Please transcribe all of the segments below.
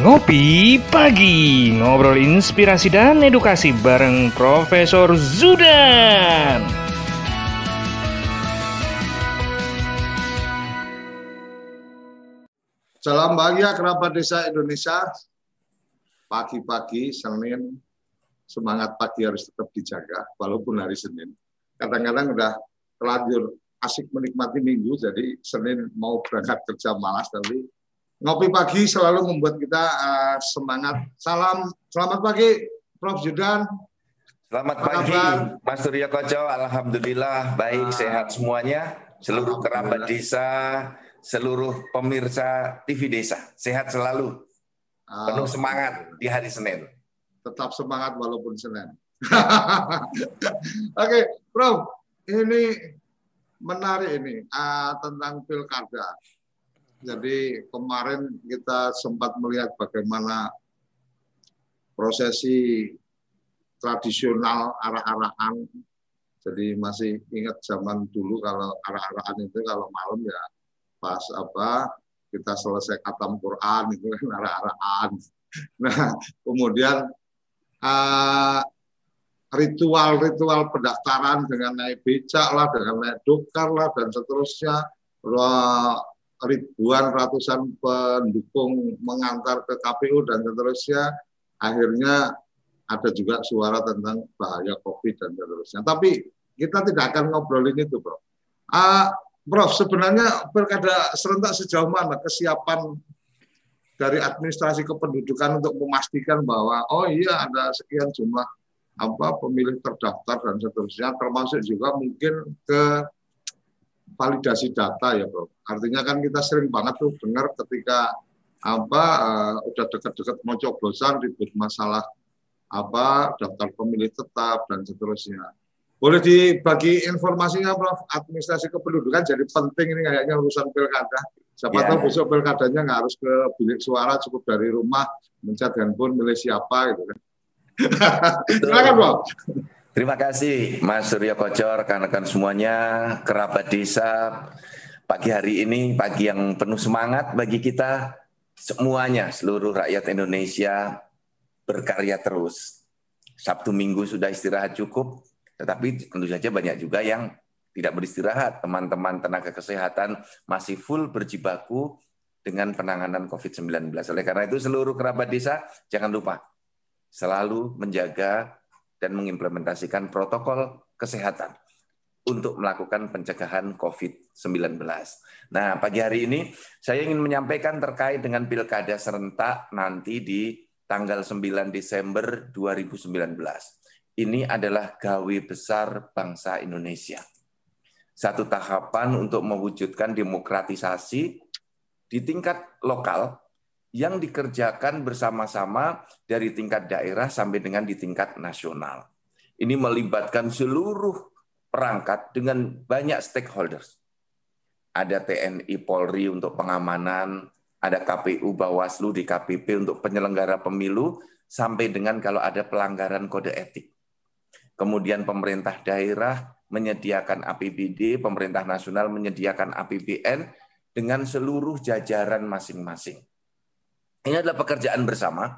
Ngopi Pagi Ngobrol inspirasi dan edukasi bareng Profesor Zudan. Salam bahagia kerabat desa Indonesia. Pagi-pagi Senin Semangat pagi harus tetap dijaga Walaupun hari Senin. Kadang-kadang udah terlanjur asik menikmati minggu Jadi Senin mau berangkat kerja malas Tapi Ngopi pagi selalu membuat kita uh, semangat. Salam, selamat pagi, Prof. Judan. Selamat pagi, Mas Surya Koco. Alhamdulillah baik, uh, sehat semuanya. Seluruh kerabat desa, seluruh pemirsa TV Desa, sehat selalu. Penuh semangat di hari Senin. Tetap semangat walaupun Senin. Oke, okay, Prof. Ini menarik ini uh, tentang pilkada jadi kemarin kita sempat melihat bagaimana prosesi tradisional arah-arahan. Jadi masih ingat zaman dulu kalau arah-arahan itu kalau malam ya pas apa kita selesai katam Quran itu kan arah-arahan. Nah kemudian uh, ritual-ritual pendaftaran dengan naik becak lah, dengan naik dokar lah dan seterusnya ribuan ratusan pendukung mengantar ke KPU dan seterusnya akhirnya ada juga suara tentang bahaya COVID dan seterusnya. Tapi kita tidak akan ngobrolin itu, Bro. Uh, Prof, sebenarnya pilkada serentak sejauh mana kesiapan dari administrasi kependudukan untuk memastikan bahwa oh iya ada sekian jumlah apa pemilih terdaftar dan seterusnya termasuk juga mungkin ke validasi data ya bro. Artinya kan kita sering banget tuh dengar ketika apa uh, udah dekat-dekat mau coblosan ribut masalah apa daftar pemilih tetap dan seterusnya. Boleh dibagi informasinya Prof. Administrasi kependudukan jadi penting ini kayaknya urusan pilkada. Siapa yeah. tahu besok pilkadanya nggak harus ke bilik suara cukup dari rumah mencet handphone milih siapa gitu kan. Silakan Prof. Terima kasih Mas Surya Kocor, rekan-rekan semuanya, kerabat desa. Pagi hari ini pagi yang penuh semangat bagi kita semuanya, seluruh rakyat Indonesia berkarya terus. Sabtu Minggu sudah istirahat cukup, tetapi tentu saja banyak juga yang tidak beristirahat. Teman-teman tenaga kesehatan masih full berjibaku dengan penanganan COVID-19. Oleh karena itu seluruh kerabat desa jangan lupa selalu menjaga dan mengimplementasikan protokol kesehatan untuk melakukan pencegahan COVID-19. Nah, pagi hari ini saya ingin menyampaikan terkait dengan pilkada serentak nanti di tanggal 9 Desember 2019. Ini adalah gawe besar bangsa Indonesia. Satu tahapan untuk mewujudkan demokratisasi di tingkat lokal yang dikerjakan bersama-sama dari tingkat daerah sampai dengan di tingkat nasional. Ini melibatkan seluruh perangkat dengan banyak stakeholders. Ada TNI Polri untuk pengamanan, ada KPU Bawaslu di KPP untuk penyelenggara pemilu, sampai dengan kalau ada pelanggaran kode etik. Kemudian pemerintah daerah menyediakan APBD, pemerintah nasional menyediakan APBN dengan seluruh jajaran masing-masing ini adalah pekerjaan bersama.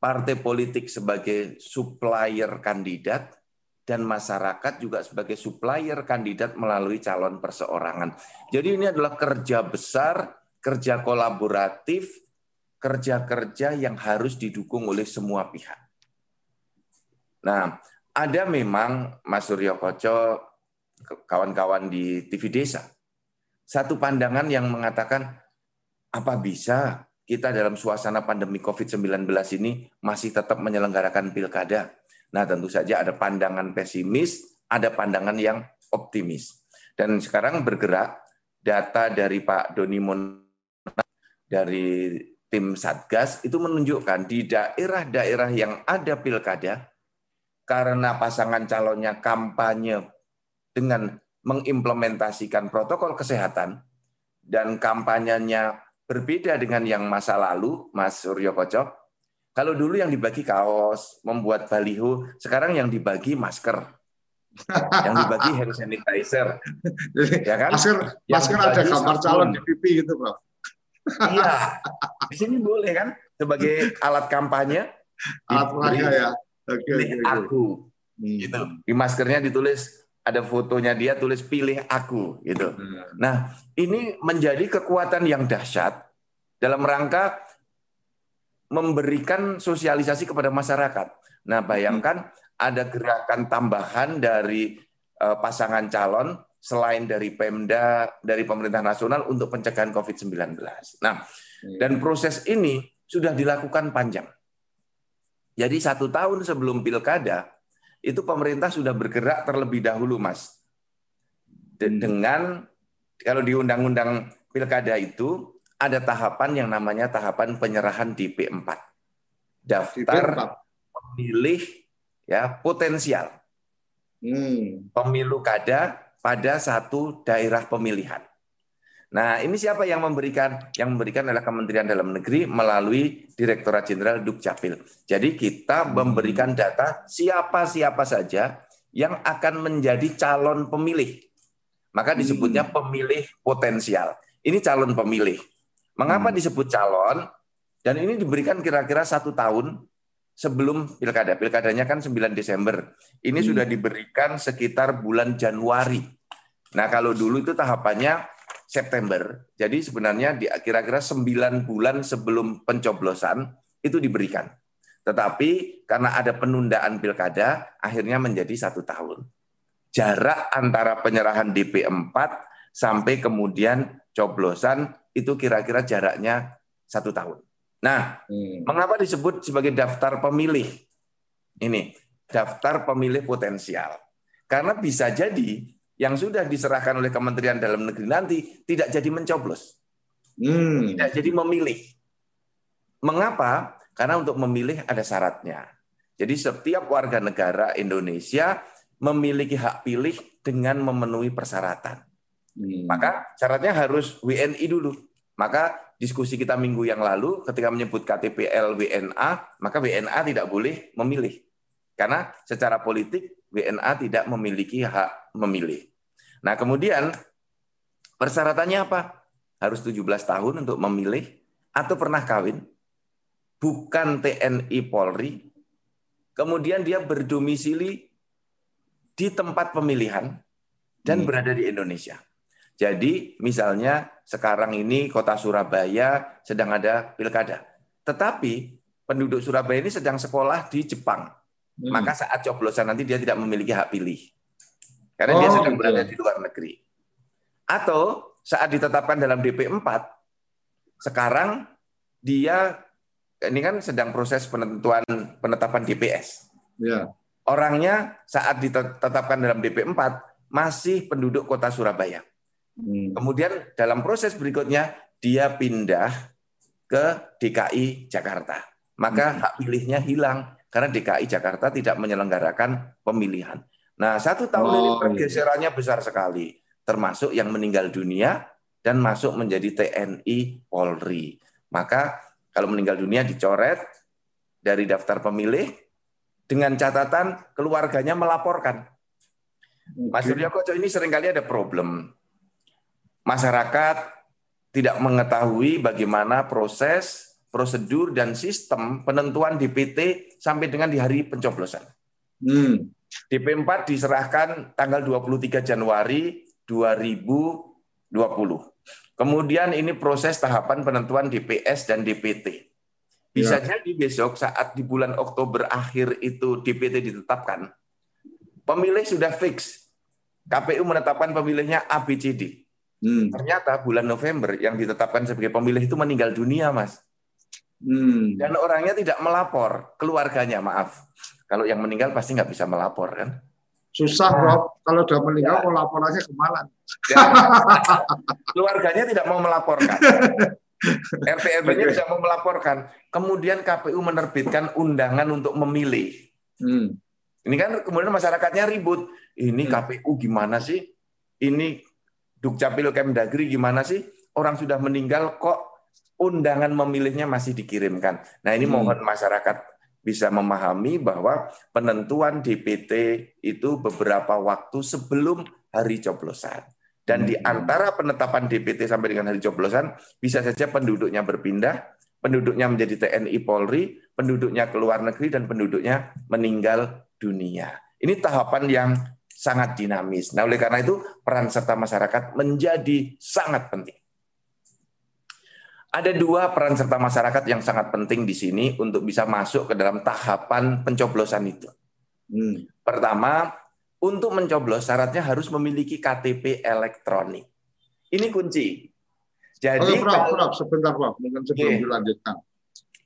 Partai politik sebagai supplier kandidat dan masyarakat juga sebagai supplier kandidat melalui calon perseorangan. Jadi ini adalah kerja besar, kerja kolaboratif, kerja-kerja yang harus didukung oleh semua pihak. Nah, ada memang Mas Suryo Koco, kawan-kawan di TV Desa, satu pandangan yang mengatakan, apa bisa kita dalam suasana pandemi COVID-19 ini masih tetap menyelenggarakan pilkada. Nah, tentu saja ada pandangan pesimis, ada pandangan yang optimis. Dan sekarang bergerak data dari Pak Doni Mon dari tim Satgas itu menunjukkan di daerah-daerah yang ada pilkada karena pasangan calonnya kampanye dengan mengimplementasikan protokol kesehatan dan kampanyenya Berbeda dengan yang masa lalu, Mas Suryo Kocok, kalau dulu yang dibagi kaos, membuat baliho, sekarang yang dibagi masker. yang dibagi hand sanitizer. ya kan? Masker, yang masker ada gambar calon di pipi gitu, Bro. iya. Di sini boleh kan? sebagai alat kampanye. Alat peraga ya. Oke, pilih oke, aku. Hmm. Gitu. Di maskernya ditulis ada fotonya dia tulis pilih aku gitu. Hmm. Nah, ini menjadi kekuatan yang dahsyat dalam rangka memberikan sosialisasi kepada masyarakat. Nah, bayangkan ada gerakan tambahan dari uh, pasangan calon selain dari Pemda, dari pemerintah nasional untuk pencegahan COVID-19. Nah, hmm. dan proses ini sudah dilakukan panjang. Jadi satu tahun sebelum pilkada, itu pemerintah sudah bergerak terlebih dahulu, Mas. Hmm. Dengan kalau di undang-undang pilkada itu ada tahapan yang namanya tahapan penyerahan DP4. Daftar pemilih ya potensial. Hmm. Pemilu kada pada satu daerah pemilihan. Nah, ini siapa yang memberikan? Yang memberikan adalah Kementerian Dalam Negeri melalui Direktorat Jenderal Dukcapil. Jadi kita hmm. memberikan data siapa-siapa saja yang akan menjadi calon pemilih. Maka hmm. disebutnya pemilih potensial. Ini calon pemilih. Mengapa hmm. disebut calon? Dan ini diberikan kira-kira satu tahun sebelum pilkada. Pilkadanya kan 9 Desember. Ini hmm. sudah diberikan sekitar bulan Januari. Nah kalau dulu itu tahapannya September. Jadi sebenarnya di kira-kira 9 bulan sebelum pencoblosan itu diberikan. Tetapi karena ada penundaan pilkada, akhirnya menjadi satu tahun. Jarak antara penyerahan DP 4 sampai kemudian coblosan itu kira-kira jaraknya satu tahun. Nah, hmm. mengapa disebut sebagai daftar pemilih? Ini daftar pemilih potensial. Karena bisa jadi yang sudah diserahkan oleh Kementerian Dalam Negeri nanti tidak jadi mencoblos. Hmm. Tidak jadi memilih. Mengapa? Karena untuk memilih ada syaratnya. Jadi setiap warga negara Indonesia memiliki hak pilih dengan memenuhi persyaratan. Hmm. Maka syaratnya harus WNI dulu. Maka diskusi kita minggu yang lalu ketika menyebut KTPL WNA, maka WNA tidak boleh memilih. Karena secara politik WNA tidak memiliki hak memilih. Nah, kemudian persyaratannya apa? Harus 17 tahun untuk memilih atau pernah kawin, bukan TNI Polri, kemudian dia berdomisili di tempat pemilihan dan hmm. berada di Indonesia. Jadi misalnya sekarang ini kota Surabaya sedang ada pilkada. Tetapi penduduk Surabaya ini sedang sekolah di Jepang. Hmm. Maka saat coblosan nanti dia tidak memiliki hak pilih. Karena oh, dia sedang berada di luar negeri. Atau saat ditetapkan dalam DP4, sekarang dia ini kan sedang proses penentuan penetapan DPS. Ya. Orangnya saat ditetapkan dalam DP4 masih penduduk kota Surabaya. Hmm. Kemudian dalam proses berikutnya dia pindah ke DKI Jakarta. Maka hmm. hak pilihnya hilang karena DKI Jakarta tidak menyelenggarakan pemilihan. Nah, satu tahun oh, ini iya. pergeserannya besar sekali, termasuk yang meninggal dunia dan masuk menjadi TNI Polri. Maka kalau meninggal dunia dicoret dari daftar pemilih dengan catatan keluarganya melaporkan. Mas Surya Koco ini sering kali ada problem. Masyarakat tidak mengetahui bagaimana proses prosedur dan sistem penentuan DPT sampai dengan di hari pencoblosan. Hmm. DP4 diserahkan tanggal 23 Januari 2020. Kemudian ini proses tahapan penentuan DPS dan DPT. Bisa ya. jadi besok saat di bulan Oktober akhir itu DPT ditetapkan, pemilih sudah fix. KPU menetapkan pemilihnya ABCD. Hmm. Ternyata bulan November yang ditetapkan sebagai pemilih itu meninggal dunia, Mas. Hmm. Dan orangnya tidak melapor, keluarganya maaf. Kalau yang meninggal pasti nggak bisa melapor kan? Susah, Rob. Kalau sudah meninggal ya. mau laporannya ke mana? Ya. Keluarganya tidak mau melaporkan. RT RW-nya tidak mau melaporkan. Kemudian KPU menerbitkan undangan untuk memilih. Hmm. Ini kan kemudian masyarakatnya ribut. Ini hmm. KPU gimana sih? Ini Dukcapil Kemdagri gimana sih? Orang sudah meninggal kok undangan memilihnya masih dikirimkan. Nah ini hmm. mohon masyarakat bisa memahami bahwa penentuan DPT itu beberapa waktu sebelum hari coblosan. Dan di hmm. antara penetapan DPT sampai dengan hari coblosan, bisa saja penduduknya berpindah, penduduknya menjadi TNI Polri, penduduknya ke luar negeri, dan penduduknya meninggal dunia. Ini tahapan yang sangat dinamis. Nah, oleh karena itu peran serta masyarakat menjadi sangat penting. Ada dua peran serta masyarakat yang sangat penting di sini untuk bisa masuk ke dalam tahapan pencoblosan itu. Hmm. Pertama, untuk mencoblos syaratnya harus memiliki KTP elektronik. Ini kunci. Jadi, Oke, Prof, Prof, sebentar, Prof. Mungkin sebelum okay. dilanjutkan.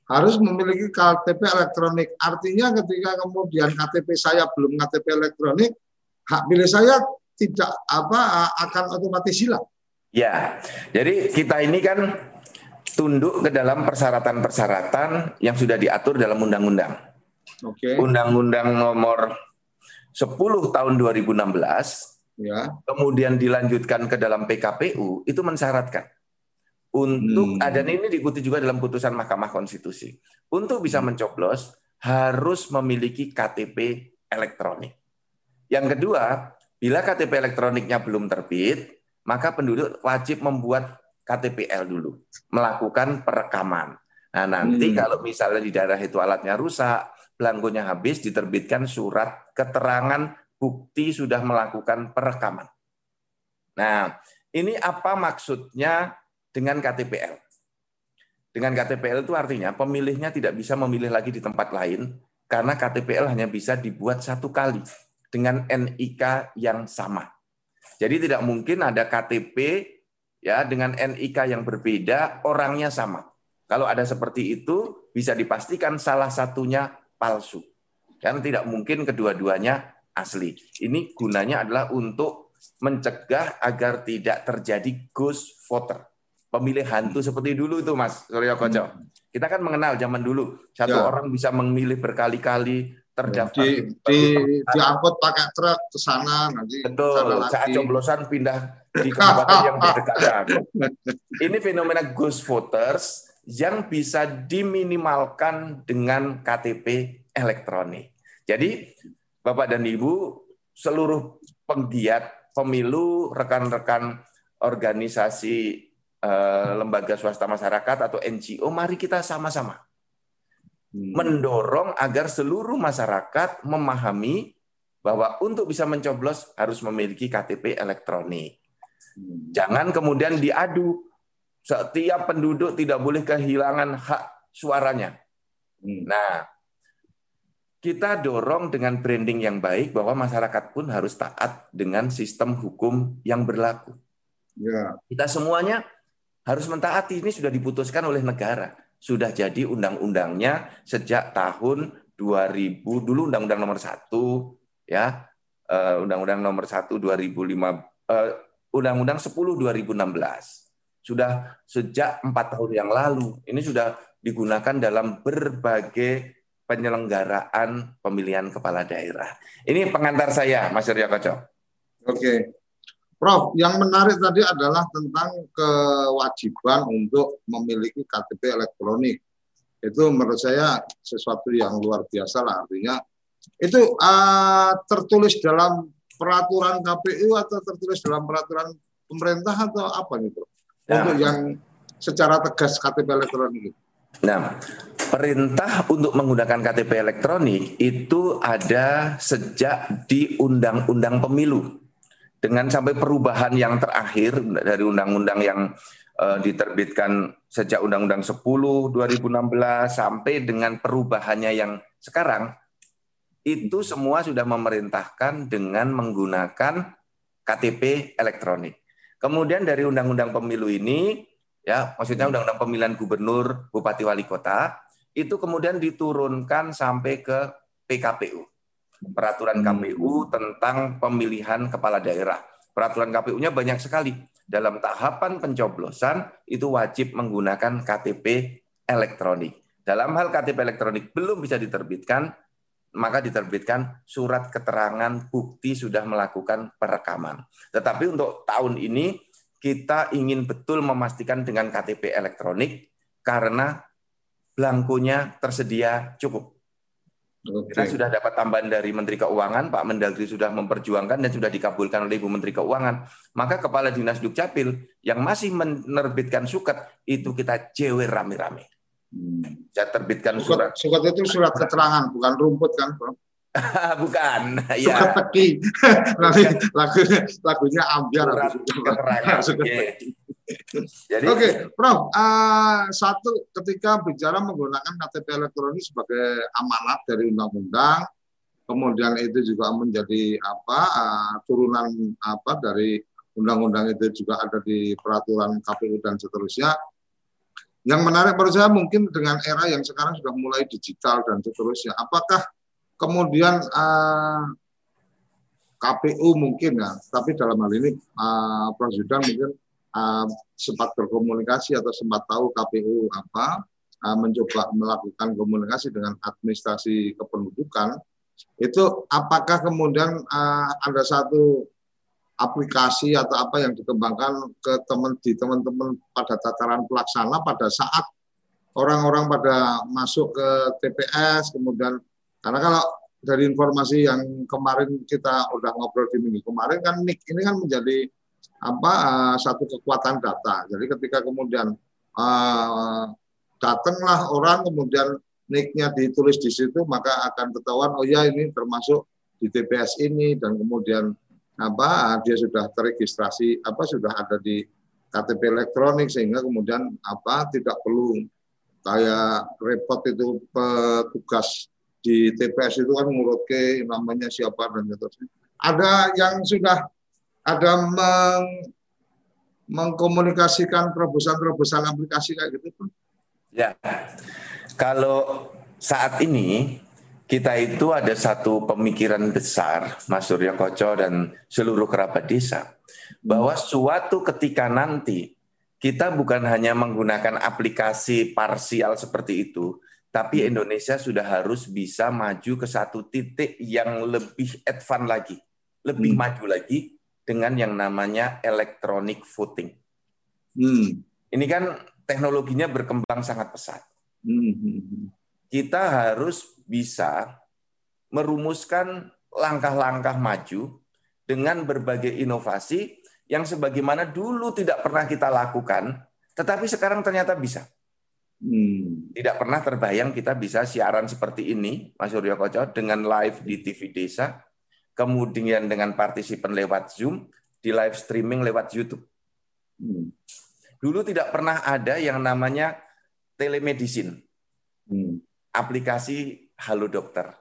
Harus memiliki KTP elektronik. Artinya ketika kemudian KTP saya belum KTP elektronik, hak pilih saya tidak apa akan otomatis hilang. Ya, jadi kita ini kan tunduk ke dalam persyaratan-persyaratan yang sudah diatur dalam undang-undang. Oke. Okay. Undang-undang nomor 10 tahun 2016 ya. kemudian dilanjutkan ke dalam PKPU itu mensyaratkan untuk hmm. dan ini diikuti juga dalam putusan Mahkamah Konstitusi. Untuk bisa hmm. mencoblos harus memiliki KTP elektronik. Yang kedua, bila KTP elektroniknya belum terbit, maka penduduk wajib membuat KTPL dulu, melakukan perekaman. Nah, nanti hmm. kalau misalnya di daerah itu alatnya rusak, belangkonya habis, diterbitkan surat keterangan bukti sudah melakukan perekaman. Nah, ini apa maksudnya dengan KTPL. Dengan KTPL itu artinya pemilihnya tidak bisa memilih lagi di tempat lain karena KTPL hanya bisa dibuat satu kali dengan NIK yang sama. Jadi tidak mungkin ada KTP ya dengan NIK yang berbeda orangnya sama. Kalau ada seperti itu bisa dipastikan salah satunya palsu. Karena tidak mungkin kedua-duanya asli. Ini gunanya adalah untuk mencegah agar tidak terjadi ghost voter pemilih hantu seperti dulu itu Mas Suryo Koco. Hmm. Kita kan mengenal zaman dulu satu ya. orang bisa memilih berkali-kali terdaftar di, di, diangkut pakai truk ke sana nanti betul. saat coblosan pindah di kabupaten yang berdekatan ini fenomena ghost voters yang bisa diminimalkan dengan KTP elektronik. Jadi Bapak dan Ibu seluruh penggiat pemilu rekan-rekan organisasi Eh, lembaga swasta masyarakat atau NGO, mari kita sama-sama. Mendorong agar seluruh masyarakat memahami bahwa untuk bisa mencoblos harus memiliki KTP elektronik. Hmm. Jangan kemudian diadu. Setiap penduduk tidak boleh kehilangan hak suaranya. Hmm. Nah, kita dorong dengan branding yang baik bahwa masyarakat pun harus taat dengan sistem hukum yang berlaku. Ya. Kita semuanya harus mentaati ini sudah diputuskan oleh negara. Sudah jadi undang-undangnya sejak tahun 2000 dulu undang-undang nomor 1 ya. Eh, undang-undang nomor 1 2005 uh, undang-undang 10 2016. Sudah sejak empat tahun yang lalu. Ini sudah digunakan dalam berbagai penyelenggaraan pemilihan kepala daerah. Ini pengantar saya, Mas Koco. Oke. Prof, yang menarik tadi adalah tentang kewajiban untuk memiliki KTP elektronik. Itu menurut saya sesuatu yang luar biasa lah artinya. Itu uh, tertulis dalam peraturan KPU atau tertulis dalam peraturan pemerintah atau apa nih, Prof? Nah, untuk yang secara tegas KTP elektronik. Nah, perintah untuk menggunakan KTP elektronik itu ada sejak di Undang-Undang Pemilu dengan sampai perubahan yang terakhir dari undang-undang yang uh, diterbitkan sejak Undang-Undang 10 2016 sampai dengan perubahannya yang sekarang itu semua sudah memerintahkan dengan menggunakan KTP elektronik. Kemudian dari Undang-Undang Pemilu ini ya maksudnya Undang-Undang Pemilihan Gubernur, Bupati Wali Kota itu kemudian diturunkan sampai ke PKPU peraturan KPU tentang pemilihan kepala daerah. Peraturan KPU-nya banyak sekali. Dalam tahapan pencoblosan itu wajib menggunakan KTP elektronik. Dalam hal KTP elektronik belum bisa diterbitkan, maka diterbitkan surat keterangan bukti sudah melakukan perekaman. Tetapi untuk tahun ini kita ingin betul memastikan dengan KTP elektronik karena belangkonya tersedia cukup. Okay. Kita sudah dapat tambahan dari Menteri Keuangan, Pak Mendagri sudah memperjuangkan dan sudah dikabulkan oleh Ibu Menteri Keuangan. Maka Kepala Dinas Dukcapil yang masih menerbitkan suket itu kita jewer rame-rame. Hmm. Saya terbitkan surat. Surat itu surat keterangan, bukan rumput kan, Bro? bukan, ya. Surat teki. Nanti lagunya, lagunya ambiar. Surat keterangan. Jadi, Oke, Prof. Uh, satu, ketika bicara menggunakan KTP elektronik sebagai amanat dari undang-undang, kemudian itu juga menjadi apa uh, turunan apa dari undang-undang itu juga ada di peraturan KPU dan seterusnya. Yang menarik menurut saya mungkin dengan era yang sekarang sudah mulai digital dan seterusnya. Apakah kemudian uh, eh, KPU mungkin ya, tapi dalam hal ini uh, Prof. mungkin uh, sempat berkomunikasi atau sempat tahu KPU apa uh, mencoba melakukan komunikasi dengan administrasi kependudukan. Itu apakah kemudian uh, ada satu aplikasi atau apa yang dikembangkan ke teman di teman-teman pada tataran pelaksana pada saat orang-orang pada masuk ke TPS kemudian karena kalau dari informasi yang kemarin kita udah ngobrol di minggu kemarin kan NIK ini kan menjadi apa uh, satu kekuatan data. Jadi ketika kemudian uh, datanglah orang kemudian nicknya ditulis di situ maka akan ketahuan oh ya ini termasuk di TPS ini dan kemudian apa dia sudah terregistrasi apa sudah ada di KTP elektronik sehingga kemudian apa tidak perlu kayak repot itu petugas di TPS itu kan ngurut ke namanya siapa dan seterusnya. Ada yang sudah ada meng, mengkomunikasikan terobosan-terobosan aplikasi kayak gitu Ya, kalau saat ini kita itu ada satu pemikiran besar, Mas Surya Koco dan seluruh kerabat desa, bahwa suatu ketika nanti kita bukan hanya menggunakan aplikasi parsial seperti itu, tapi Indonesia sudah harus bisa maju ke satu titik yang lebih advance lagi, lebih hmm. maju lagi dengan yang namanya electronic voting. Hmm. Ini kan teknologinya berkembang sangat pesat. Hmm. Kita harus bisa merumuskan langkah-langkah maju dengan berbagai inovasi yang sebagaimana dulu tidak pernah kita lakukan, tetapi sekarang ternyata bisa. Hmm. Tidak pernah terbayang kita bisa siaran seperti ini, Mas Surya Koco, dengan live di TV Desa, kemudian dengan partisipan lewat Zoom, di live streaming lewat YouTube. Hmm. Dulu tidak pernah ada yang namanya telemedicine, hmm. aplikasi Halo Dokter.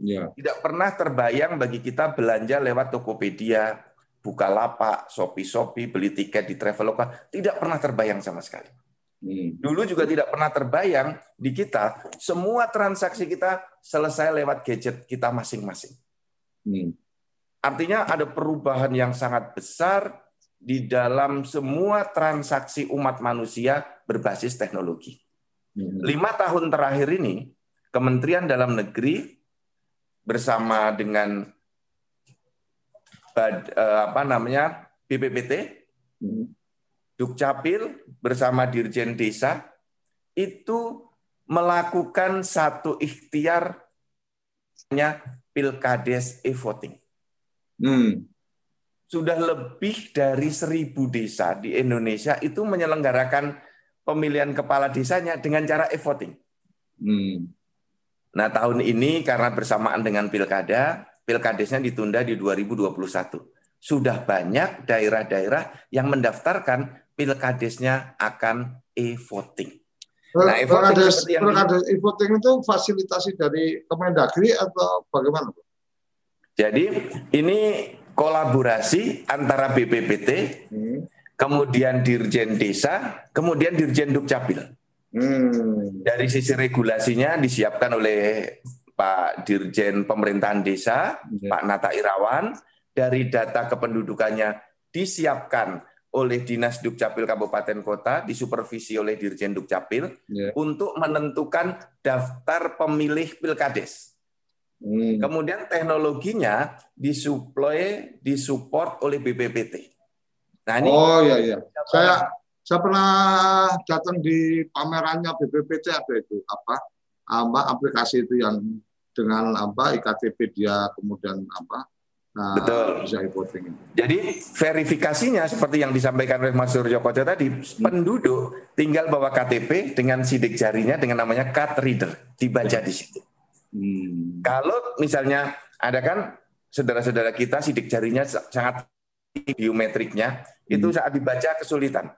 Ya. Tidak pernah terbayang bagi kita belanja lewat Tokopedia, Bukalapak, Shopee-Shopee, beli tiket di Traveloka, tidak pernah terbayang sama sekali. Hmm. Dulu juga tidak pernah terbayang di kita semua transaksi kita selesai lewat gadget kita masing-masing. Hmm. Artinya ada perubahan yang sangat besar di dalam semua transaksi umat manusia berbasis teknologi. Hmm. Lima tahun terakhir ini, Kementerian Dalam Negeri bersama dengan eh, apa namanya BPPT, hmm. Dukcapil bersama Dirjen Desa itu melakukan satu ikhtiar Pilkades e-voting. Hmm sudah lebih dari seribu desa di Indonesia itu menyelenggarakan pemilihan kepala desanya dengan cara e-voting. Hmm. Nah tahun ini karena bersamaan dengan pilkada, pilkadesnya ditunda di 2021. Sudah banyak daerah-daerah yang mendaftarkan pilkadesnya akan e-voting. Nah, e-voting e-voting itu fasilitasi dari Kemendagri atau bagaimana? Jadi ini kolaborasi antara BPPT, hmm. kemudian Dirjen Desa, kemudian Dirjen Dukcapil. Hmm. Dari sisi regulasinya disiapkan oleh Pak Dirjen Pemerintahan Desa, hmm. Pak Nata Irawan. Dari data kependudukannya disiapkan oleh Dinas Dukcapil Kabupaten Kota, disupervisi oleh Dirjen Dukcapil, yeah. untuk menentukan daftar pemilih Pilkades. Hmm. Kemudian teknologinya disuplai, disupport oleh BPPT. Nah, ini Oh iya iya. Saya saya pernah datang di pamerannya BPPT ada itu apa? Apa aplikasi itu yang dengan apa iktp dia kemudian apa Nah, Betul. Voting. Jadi verifikasinya seperti yang disampaikan oleh Mas Suryo Koco tadi, hmm. penduduk tinggal bawa KTP dengan sidik jarinya dengan namanya card reader dibaca di situ. Hmm. Kalau misalnya ada kan saudara-saudara kita sidik jarinya sangat biometriknya hmm. itu saat dibaca kesulitan.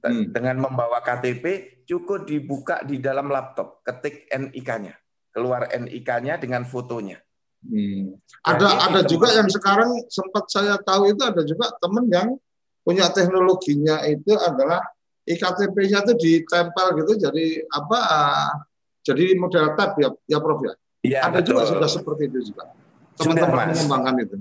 Hmm. Dengan membawa KTP cukup dibuka di dalam laptop, ketik NIK-nya, keluar NIK-nya dengan fotonya. Hmm. Ada ada juga yang sekarang sempat saya tahu itu ada juga teman yang punya teknologinya itu adalah iktp-nya itu ditempel gitu jadi apa jadi model tab ya ya Prof ya. Iya, ada betul. juga sudah seperti itu juga. Teman-teman mengembangkan itu.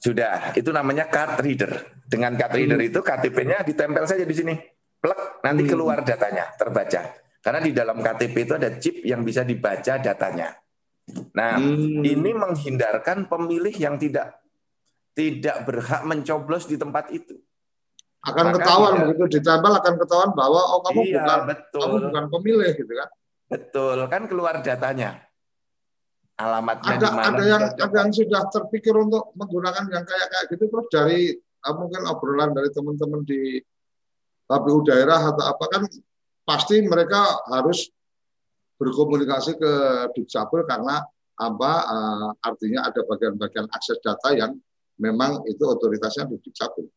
Sudah, itu namanya card reader. Dengan card reader hmm. itu KTP-nya ditempel saja di sini. Plek, nanti hmm. keluar datanya, terbaca. Karena di dalam KTP itu ada chip yang bisa dibaca datanya. Nah, hmm. ini menghindarkan pemilih yang tidak tidak berhak mencoblos di tempat itu akan Maka ketahuan begitu ditempel akan ketahuan bahwa oh kamu iya, bukan betul. kamu bukan pemilih gitu kan betul kan keluar datanya alamatnya ada ada yang ada yang sudah terpikir untuk menggunakan yang kayak kayak gitu terus dari uh, mungkin obrolan dari teman-teman di KPU daerah atau apa kan pasti mereka harus berkomunikasi ke Dukcapil karena apa uh, artinya ada bagian-bagian akses data yang memang itu otoritasnya di Dukcapil.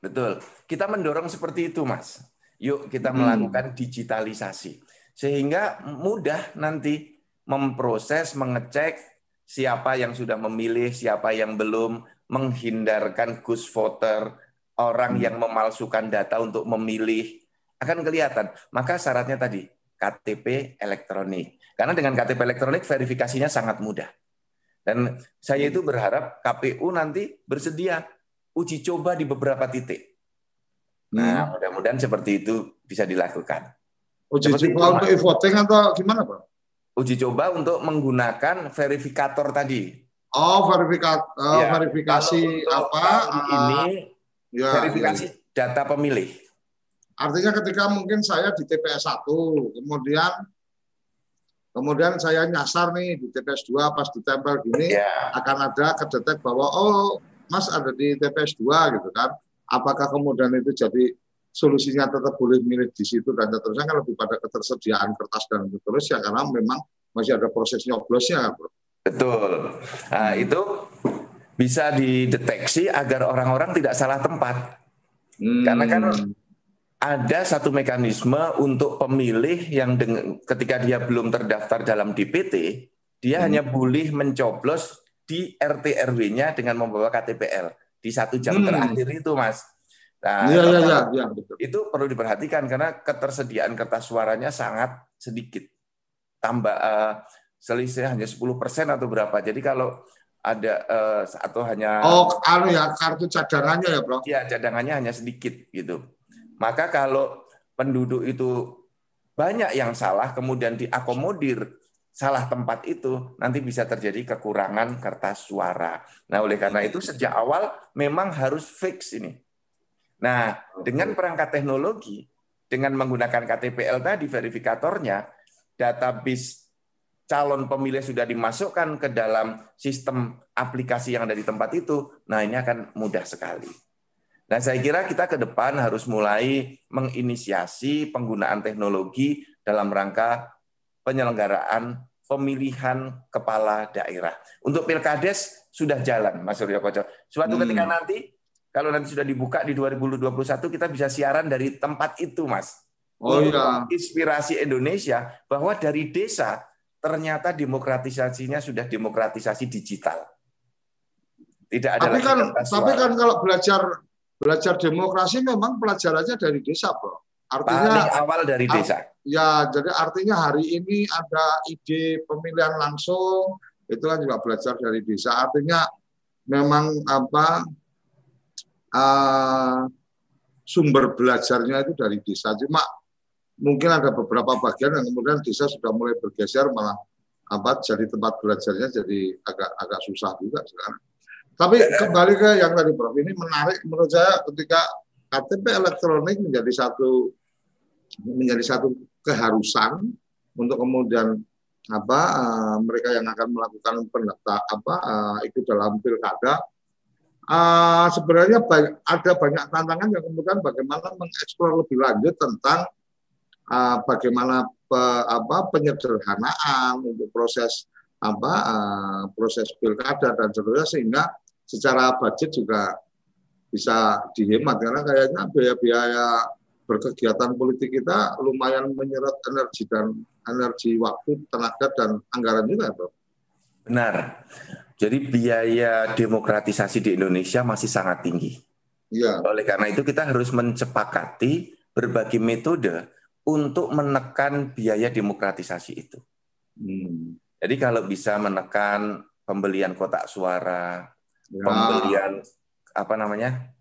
Betul. Kita mendorong seperti itu, Mas. Yuk kita hmm. melakukan digitalisasi. Sehingga mudah nanti memproses, mengecek siapa yang sudah memilih, siapa yang belum, menghindarkan gus voter, orang hmm. yang memalsukan data untuk memilih, akan kelihatan. Maka syaratnya tadi, KTP elektronik. Karena dengan KTP elektronik verifikasinya sangat mudah. Dan saya itu berharap KPU nanti bersedia uji coba di beberapa titik. Nah, hmm. mudah-mudahan seperti itu bisa dilakukan. Uji seperti coba untuk e-voting atau gimana, Pak? Uji coba untuk menggunakan verifikator tadi. Oh, verifikat, uh, ya, verifikasi apa? Ini ya, verifikasi ya. data pemilih. Artinya ketika mungkin saya di TPS 1, kemudian kemudian saya nyasar nih di TPS 2 pas ditempel gini ya. akan ada kedetek bahwa oh Mas ada di TPS 2 gitu kan. Apakah kemudian itu jadi solusinya tetap boleh milih di situ dan seterusnya kan lebih pada ketersediaan kertas dan seterusnya karena memang masih ada proses nyoblosnya bro. Betul. Nah, itu bisa dideteksi agar orang-orang tidak salah tempat. Hmm. Karena kan ada satu mekanisme untuk pemilih yang dengan, ketika dia belum terdaftar dalam DPT, dia hmm. hanya boleh mencoblos di RT RW-nya dengan membawa KTPL di satu jam hmm. terakhir itu, Mas. Nah, ya, ya, ya, ya, betul. itu perlu diperhatikan karena ketersediaan kertas suaranya sangat sedikit. Tambah uh, selisih hanya 10% atau berapa. Jadi kalau ada uh, atau hanya Oh, anu ya, kartu cadangannya ya, Bro. Iya, cadangannya hanya sedikit gitu. Maka kalau penduduk itu banyak yang salah kemudian diakomodir salah tempat itu nanti bisa terjadi kekurangan kertas suara. Nah, oleh karena itu sejak awal memang harus fix ini. Nah, dengan perangkat teknologi, dengan menggunakan KTPL tadi verifikatornya, database calon pemilih sudah dimasukkan ke dalam sistem aplikasi yang ada di tempat itu, nah ini akan mudah sekali. Nah, saya kira kita ke depan harus mulai menginisiasi penggunaan teknologi dalam rangka penyelenggaraan pemilihan kepala daerah. Untuk pilkades sudah jalan, Mas Suryo Koco. Suatu hmm. ketika nanti, kalau nanti sudah dibuka di 2021, kita bisa siaran dari tempat itu, Mas. Oh iya. Inspirasi Indonesia bahwa dari desa ternyata demokratisasinya sudah demokratisasi digital. Tidak ada tapi kan, tapi kan kalau belajar belajar demokrasi memang pelajarannya dari desa, Bro. Artinya paling awal dari desa. Ya, jadi artinya hari ini ada ide pemilihan langsung itu kan juga belajar dari desa. Artinya memang apa uh, sumber belajarnya itu dari desa. Cuma mungkin ada beberapa bagian yang kemudian desa sudah mulai bergeser malah apa jadi tempat belajarnya jadi agak agak susah juga sekarang. Tapi kembali ke yang tadi Prof ini menarik menurut saya ketika KTP elektronik menjadi satu menjadi satu keharusan untuk kemudian apa uh, mereka yang akan melakukan pendaftar apa uh, ikut dalam pilkada uh, sebenarnya banyak, ada banyak tantangan yang kemudian bagaimana mengeksplor lebih lanjut tentang uh, bagaimana pe, apa penyederhanaan untuk proses apa uh, proses pilkada dan seterusnya sehingga secara budget juga bisa dihemat karena kayaknya biaya-biaya berkegiatan politik kita lumayan menyerap energi dan energi waktu tenaga dan anggaran juga, Bro. Benar. Jadi biaya demokratisasi di Indonesia masih sangat tinggi. Iya. Oleh karena itu kita harus mencepakati berbagai metode untuk menekan biaya demokratisasi itu. Hmm. Jadi kalau bisa menekan pembelian kotak suara. Pembelian apa namanya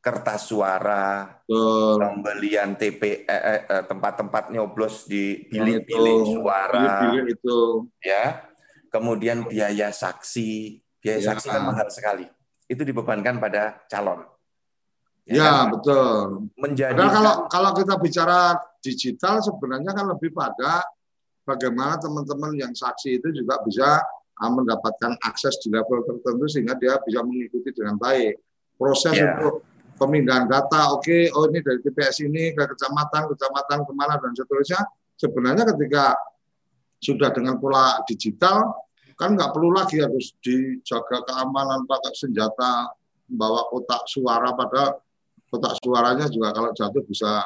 kertas suara, Betul. pembelian TP eh, eh, eh, tempat-tempat nyoblos di bilik-bilik suara, bilik itu. ya, kemudian biaya saksi, biaya ya. saksi kan mahal sekali, itu dibebankan pada calon. Ya, ya kan? betul. Menjadi kalau kalau kita bicara digital sebenarnya kan lebih pada bagaimana teman-teman yang saksi itu juga bisa mendapatkan akses di level tertentu sehingga dia bisa mengikuti dengan baik proses yeah. untuk pemindahan data. Oke, okay, oh ini dari TPS ini ke kecamatan, kecamatan ke mana dan seterusnya. Sebenarnya ketika sudah dengan pola digital kan nggak perlu lagi harus dijaga keamanan pakai senjata bawa kotak suara pada kotak suaranya juga kalau jatuh bisa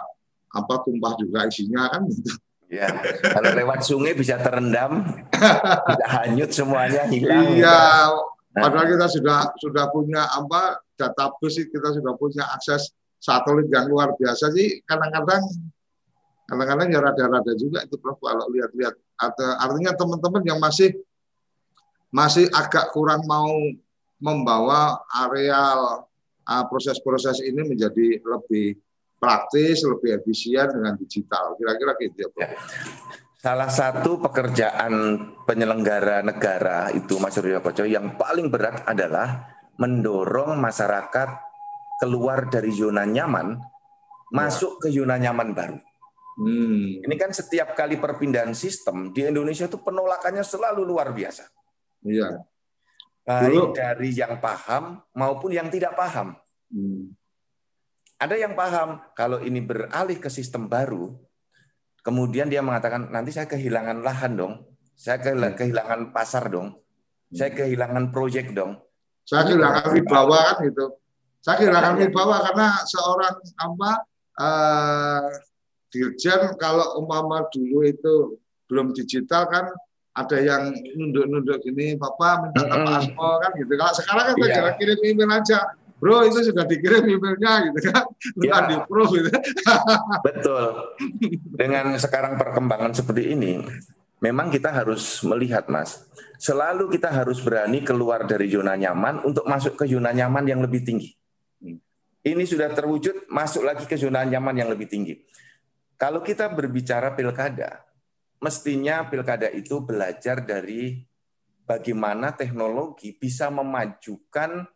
apa tumpah juga isinya kan gitu. Ya, kalau lewat sungai bisa terendam, bisa hanyut semuanya hilang. Iya, nah. padahal kita sudah sudah punya apa database kita sudah punya akses satelit yang luar biasa sih. Kadang-kadang kadang-kadang ya rada-rada juga itu Prof kalau lihat-lihat. Artinya teman-teman yang masih masih agak kurang mau membawa areal ah, proses-proses ini menjadi lebih praktis, lebih efisien dengan digital. Kira-kira gitu ya, Bro. Salah satu pekerjaan penyelenggara negara itu Mas Suryo Koco yang paling berat adalah mendorong masyarakat keluar dari zona nyaman, masuk ke zona nyaman baru. Hmm. Ini kan setiap kali perpindahan sistem di Indonesia itu penolakannya selalu luar biasa. Iya. Baik dari yang paham maupun yang tidak paham. Hmm. Ada yang paham kalau ini beralih ke sistem baru, kemudian dia mengatakan nanti saya kehilangan lahan dong, saya hmm. kehilangan pasar dong, saya hmm. kehilangan proyek dong. Saya kehilangan wibawa kan gitu. Saya kehilangan wibawa karena seorang apa uh, dirjen kalau umpama dulu itu belum digital kan ada yang nunduk-nunduk gini, Papa minta mm -hmm. kan gitu. Kalau sekarang kan yeah. kirim email aja, bro itu sudah dikirim emailnya gitu kan ya. di proof gitu. betul dengan sekarang perkembangan seperti ini memang kita harus melihat mas selalu kita harus berani keluar dari zona nyaman untuk masuk ke zona nyaman yang lebih tinggi hmm. ini sudah terwujud masuk lagi ke zona nyaman yang lebih tinggi kalau kita berbicara pilkada mestinya pilkada itu belajar dari bagaimana teknologi bisa memajukan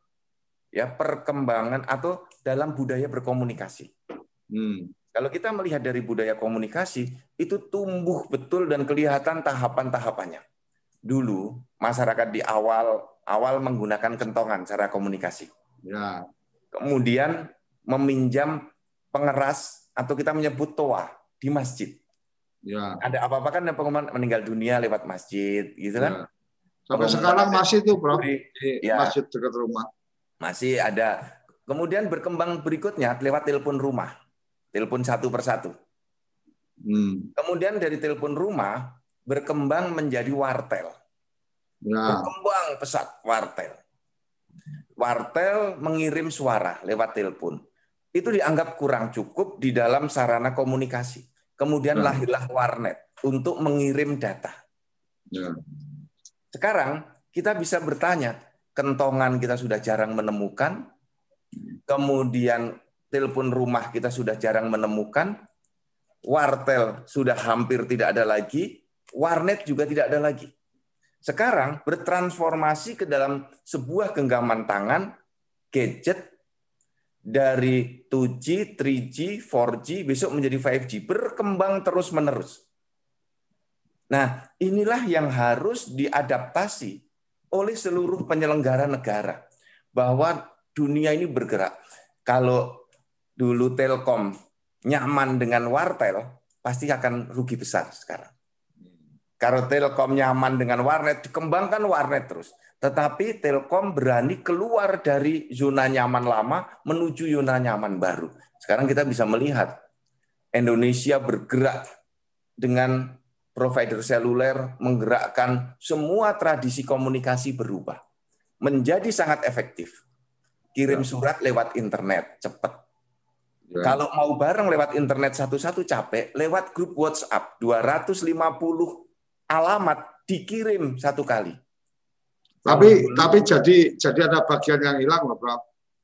ya perkembangan atau dalam budaya berkomunikasi. Hmm. Kalau kita melihat dari budaya komunikasi itu tumbuh betul dan kelihatan tahapan-tahapannya. Dulu masyarakat di awal awal menggunakan kentongan cara komunikasi. Ya. Kemudian meminjam pengeras atau kita menyebut toa di masjid. Ya. Ada apa-apa kan pengumuman meninggal dunia lewat masjid, gitu kan? Ya. Sampai sekarang masih itu, Bro. Di ya. masjid dekat rumah. Masih ada. Kemudian berkembang berikutnya lewat telepon rumah. Telepon satu persatu. Hmm. Kemudian dari telepon rumah berkembang menjadi wartel. Ya. Berkembang pesat wartel. Wartel mengirim suara lewat telepon. Itu dianggap kurang cukup di dalam sarana komunikasi. Kemudian ya. lahirlah warnet untuk mengirim data. Ya. Sekarang kita bisa bertanya, kentongan kita sudah jarang menemukan, kemudian telepon rumah kita sudah jarang menemukan, wartel sudah hampir tidak ada lagi, warnet juga tidak ada lagi. Sekarang bertransformasi ke dalam sebuah genggaman tangan, gadget, dari 2G, 3G, 4G, besok menjadi 5G, berkembang terus-menerus. Nah, inilah yang harus diadaptasi oleh seluruh penyelenggara negara bahwa dunia ini bergerak. Kalau dulu Telkom nyaman dengan wartel, pasti akan rugi besar sekarang. Kalau Telkom nyaman dengan warnet, dikembangkan warnet terus. Tetapi Telkom berani keluar dari zona nyaman lama menuju zona nyaman baru. Sekarang kita bisa melihat Indonesia bergerak dengan provider seluler menggerakkan semua tradisi komunikasi berubah. Menjadi sangat efektif. Kirim ya. surat lewat internet, cepat. Ya. Kalau mau bareng lewat internet satu-satu capek, lewat grup WhatsApp 250 alamat dikirim satu kali. Tapi tapi jadi jadi ada bagian yang hilang loh, Bro.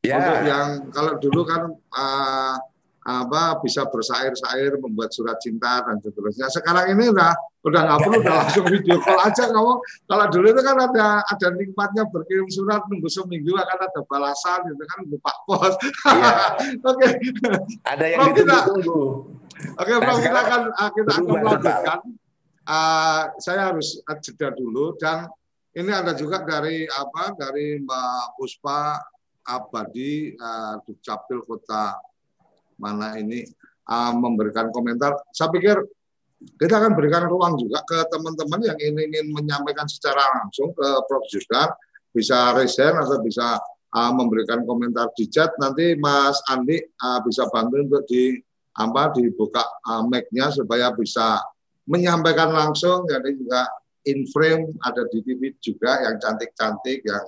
Ya. Untuk yang kalau dulu kan uh, apa bisa bersair-sair membuat surat cinta dan seterusnya. Sekarang ini udah udah nggak perlu udah langsung video call aja kamu. Kalau dulu itu kan ada ada nikmatnya berkirim surat nunggu seminggu akan ada balasan gitu kan lupa pos. Iya. Oke. Ada yang ditunggu-tunggu. Oke, okay, nah, kita akan ah, kita akan melanjutkan. Uh, saya harus jeda dulu dan ini ada juga dari apa dari Mbak Puspa Abadi uh, Dukcapil Kota mana ini uh, memberikan komentar. Saya pikir kita akan berikan ruang juga ke teman-teman yang ingin, menyampaikan secara langsung ke Prof. Jusdan, bisa resen atau bisa uh, memberikan komentar di chat. Nanti Mas Andi uh, bisa bantu untuk di apa dibuka uh, mic-nya supaya bisa menyampaikan langsung. Jadi juga in frame ada di TV juga yang cantik-cantik yang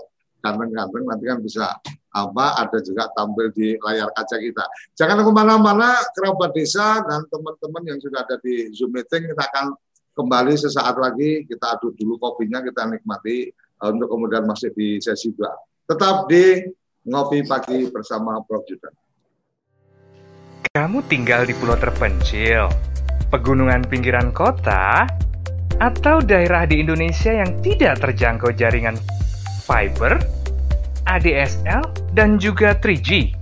ganteng-ganteng nanti kan bisa apa ada juga tampil di layar kaca kita. Jangan ke mana-mana kerabat desa dan teman-teman yang sudah ada di Zoom meeting kita akan kembali sesaat lagi kita aduk dulu kopinya kita nikmati uh, untuk kemudian masih di sesi dua. Tetap di ngopi pagi bersama Prof Judan. Kamu tinggal di pulau terpencil, pegunungan pinggiran kota, atau daerah di Indonesia yang tidak terjangkau jaringan fiber, ADSL, dan juga 3G.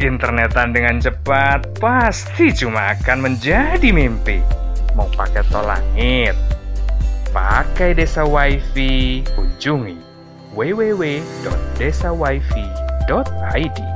Internetan dengan cepat pasti cuma akan menjadi mimpi. Mau pakai tol langit, pakai desa wifi, kunjungi www.desawifi.id.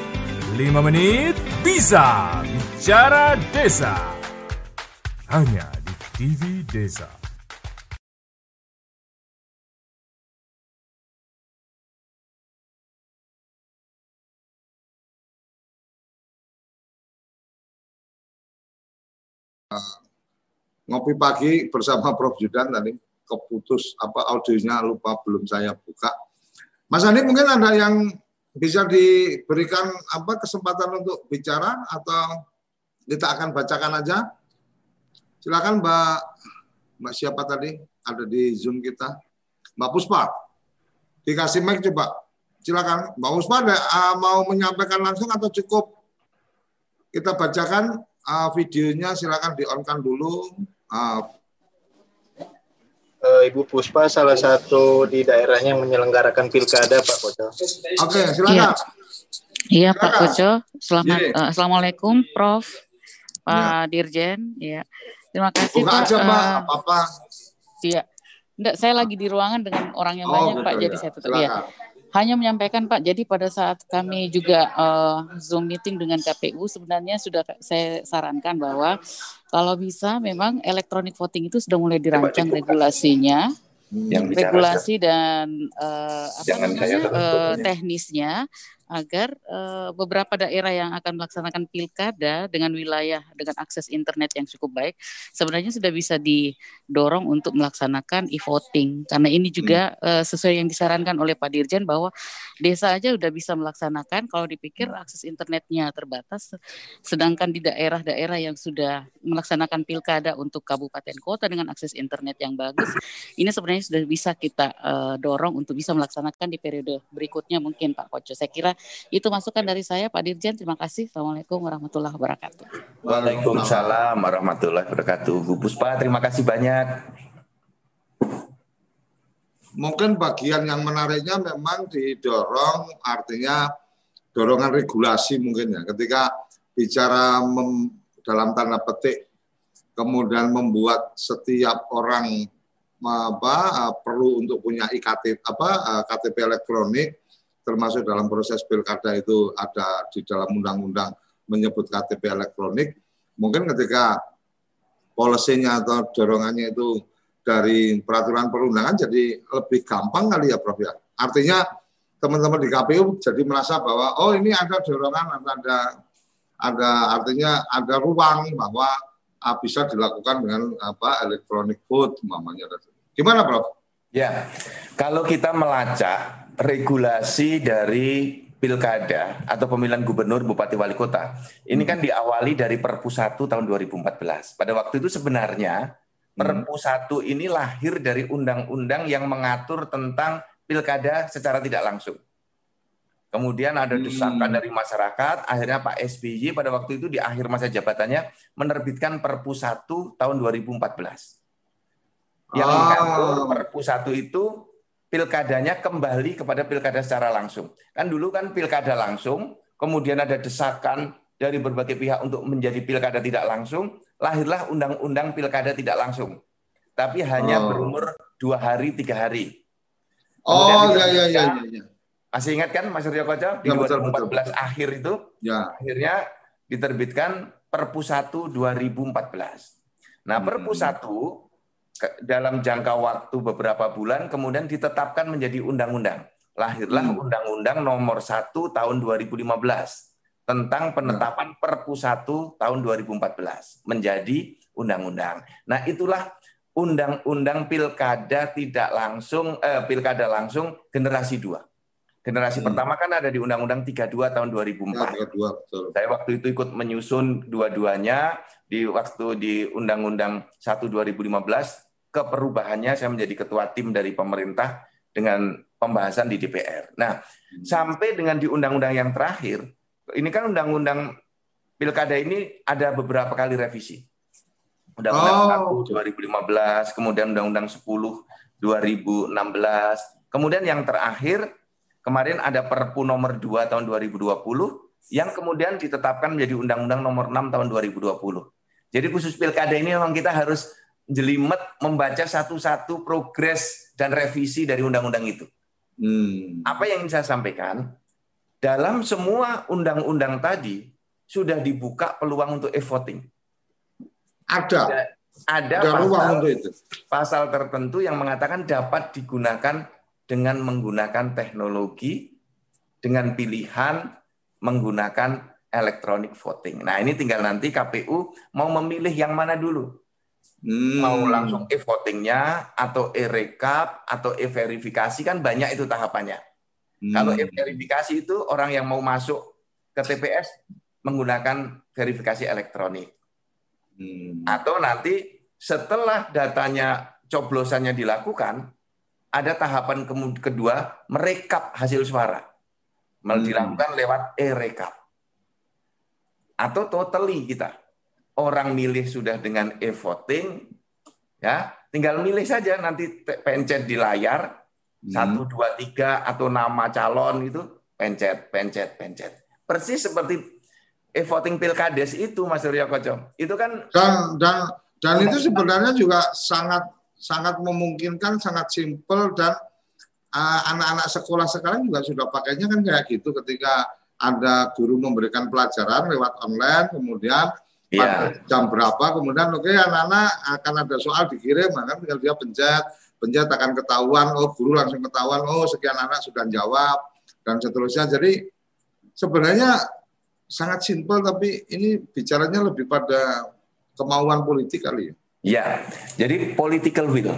5 menit bisa. Bicara Desa hanya di TV Desa. ngopi pagi bersama Prof Judan tadi keputus apa audionya lupa belum saya buka. Mas Andi mungkin ada yang bisa diberikan apa kesempatan untuk bicara atau kita akan bacakan aja Silakan Mbak Mbak siapa tadi? Ada di Zoom kita. Mbak Puspa. Dikasih mic coba. Silakan. Mbak Puspa ada uh, mau menyampaikan langsung atau cukup kita bacakan uh, videonya silakan di-on-kan dulu. Uh, Ibu Puspa salah satu di daerahnya yang menyelenggarakan pilkada Pak Koco. Oke, silakan. Iya, iya Pak Koco. Selamat uh, Assalamualaikum Prof. Pak ya. Dirjen, ya. Terima kasih Buka Pak. aja Mbak, uh, apa-apa. Iya. Enggak, saya lagi di ruangan dengan orang yang oh, banyak gitu, Pak, ya. jadi saya tutup. Ya. Hanya menyampaikan Pak, jadi pada saat kami juga uh, Zoom meeting dengan KPU sebenarnya sudah saya sarankan bahwa kalau bisa memang elektronik voting itu sudah mulai dirancang regulasinya, yang regulasi dan uh, apa namanya uh, teknisnya agar uh, beberapa daerah yang akan melaksanakan pilkada dengan wilayah dengan akses internet yang cukup baik sebenarnya sudah bisa didorong untuk melaksanakan e-voting. Karena ini juga hmm. uh, sesuai yang disarankan oleh Pak Dirjen bahwa desa aja sudah bisa melaksanakan kalau dipikir akses internetnya terbatas. Sedangkan di daerah-daerah yang sudah melaksanakan pilkada untuk kabupaten kota dengan akses internet yang bagus ini sebenarnya sudah bisa kita uh, dorong untuk bisa melaksanakan di periode berikutnya mungkin Pak Koco. Saya kira itu masukan dari saya Pak Dirjen. Terima kasih. Assalamualaikum warahmatullahi wabarakatuh. Waalaikumsalam warahmatullahi wabarakatuh. Bu Puspa, terima kasih banyak. Mungkin bagian yang menariknya memang didorong artinya dorongan regulasi mungkin ya. Ketika bicara mem, dalam tanda petik kemudian membuat setiap orang apa perlu untuk punya iktp apa KTP elektronik termasuk dalam proses pilkada itu ada di dalam undang-undang menyebut KTP elektronik, mungkin ketika polisinya atau dorongannya itu dari peraturan perundangan jadi lebih gampang kali ya Prof ya. Artinya teman-teman di KPU jadi merasa bahwa oh ini ada dorongan ada ada artinya ada ruang bahwa ah, bisa dilakukan dengan apa elektronik vote umpamanya. Gimana Prof? Ya, kalau kita melacak regulasi dari pilkada atau pemilihan gubernur, bupati, wali kota. Ini kan diawali dari Perpu 1 tahun 2014. Pada waktu itu sebenarnya Perpu 1 ini lahir dari undang-undang yang mengatur tentang pilkada secara tidak langsung. Kemudian ada desakan dari masyarakat, akhirnya Pak SBY pada waktu itu di akhir masa jabatannya menerbitkan Perpu 1 tahun 2014. Yang oh. mengatur Perpu 1 itu pilkadanya kembali kepada pilkada secara langsung. Kan dulu kan pilkada langsung, kemudian ada desakan dari berbagai pihak untuk menjadi pilkada tidak langsung, lahirlah undang-undang pilkada tidak langsung. Tapi hanya oh. berumur dua hari, tiga hari. oh, iya, iya, iya, iya. Masih ingat kan Mas Surya Koco? Di ya, 2014 betul, betul. akhir itu, ya. akhirnya diterbitkan Perpu 1 2014. Nah, Perpu 1 dalam jangka waktu beberapa bulan kemudian ditetapkan menjadi undang-undang. Lahirlah hmm. Undang-Undang Nomor 1 Tahun 2015 tentang penetapan Perpu 1 tahun 2014 menjadi undang-undang. Nah, itulah undang-undang pilkada tidak langsung eh, pilkada langsung generasi 2. Generasi hmm. pertama kan ada di Undang-Undang 32 tahun 2004. Ya, 32, betul. Saya waktu itu ikut menyusun dua-duanya di waktu di Undang-Undang 1 2015 keperubahannya saya menjadi ketua tim dari pemerintah dengan pembahasan di DPR. Nah, hmm. sampai dengan di undang-undang yang terakhir, ini kan undang-undang pilkada ini ada beberapa kali revisi. Undang-undang oh. 1 2015, kemudian undang-undang 10 2016, kemudian yang terakhir kemarin ada Perpu nomor 2 tahun 2020 yang kemudian ditetapkan menjadi undang-undang nomor 6 tahun 2020. Jadi khusus pilkada ini memang kita harus jelimet membaca satu-satu progres dan revisi dari undang-undang itu. Hmm. Apa yang ingin saya sampaikan? Dalam semua undang-undang tadi sudah dibuka peluang untuk e-voting. Ada. Ada, ada pasal, untuk itu. pasal tertentu yang mengatakan dapat digunakan dengan menggunakan teknologi, dengan pilihan menggunakan electronic voting. Nah ini tinggal nanti KPU mau memilih yang mana dulu Hmm. Mau langsung e-votingnya atau e-rekap atau e-verifikasi kan banyak itu tahapannya. Hmm. Kalau e-verifikasi itu orang yang mau masuk ke TPS menggunakan verifikasi elektronik. Hmm. Atau nanti setelah datanya coblosannya dilakukan, ada tahapan kedua merekap hasil suara. Hmm. Dilakukan lewat e-rekap. Atau totally kita orang milih sudah dengan e-voting, ya tinggal milih saja nanti pencet di layar hmm. satu dua tiga atau nama calon itu pencet pencet pencet persis seperti e-voting pilkades itu Mas Surya Koco itu kan dan dan dan itu sebenarnya juga sangat sangat memungkinkan sangat simpel dan uh, anak-anak sekolah sekarang juga sudah pakainya kan kayak gitu ketika ada guru memberikan pelajaran lewat online, kemudian pada jam berapa, kemudian oke okay, anak-anak akan ada soal dikirim, maka tinggal dia pencet, pencet akan ketahuan, oh guru langsung ketahuan, oh sekian anak sudah jawab dan seterusnya. Jadi sebenarnya sangat simpel, tapi ini bicaranya lebih pada kemauan politik kali ya. Ya, jadi political will,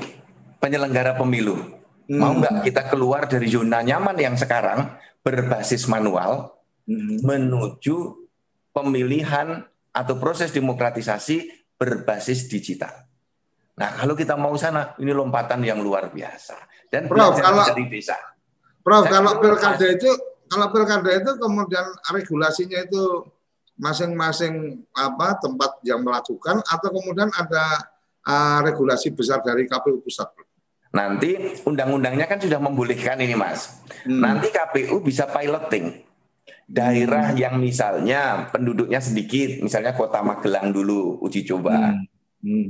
penyelenggara pemilu. Hmm. Mau nggak kita keluar dari zona nyaman yang sekarang berbasis manual, hmm. menuju pemilihan atau proses demokratisasi berbasis digital. Nah, kalau kita mau sana, ini lompatan yang luar biasa. Dan Prof, kalau dari desa. Prof, kalau pilkada itu kalau pilkada itu kemudian regulasinya itu masing-masing apa tempat yang melakukan atau kemudian ada uh, regulasi besar dari KPU pusat. Nanti undang-undangnya kan sudah membolehkan ini, Mas. Hmm. Nanti KPU bisa piloting daerah hmm. yang misalnya penduduknya sedikit, misalnya Kota Magelang dulu uji coba. Hmm. Hmm.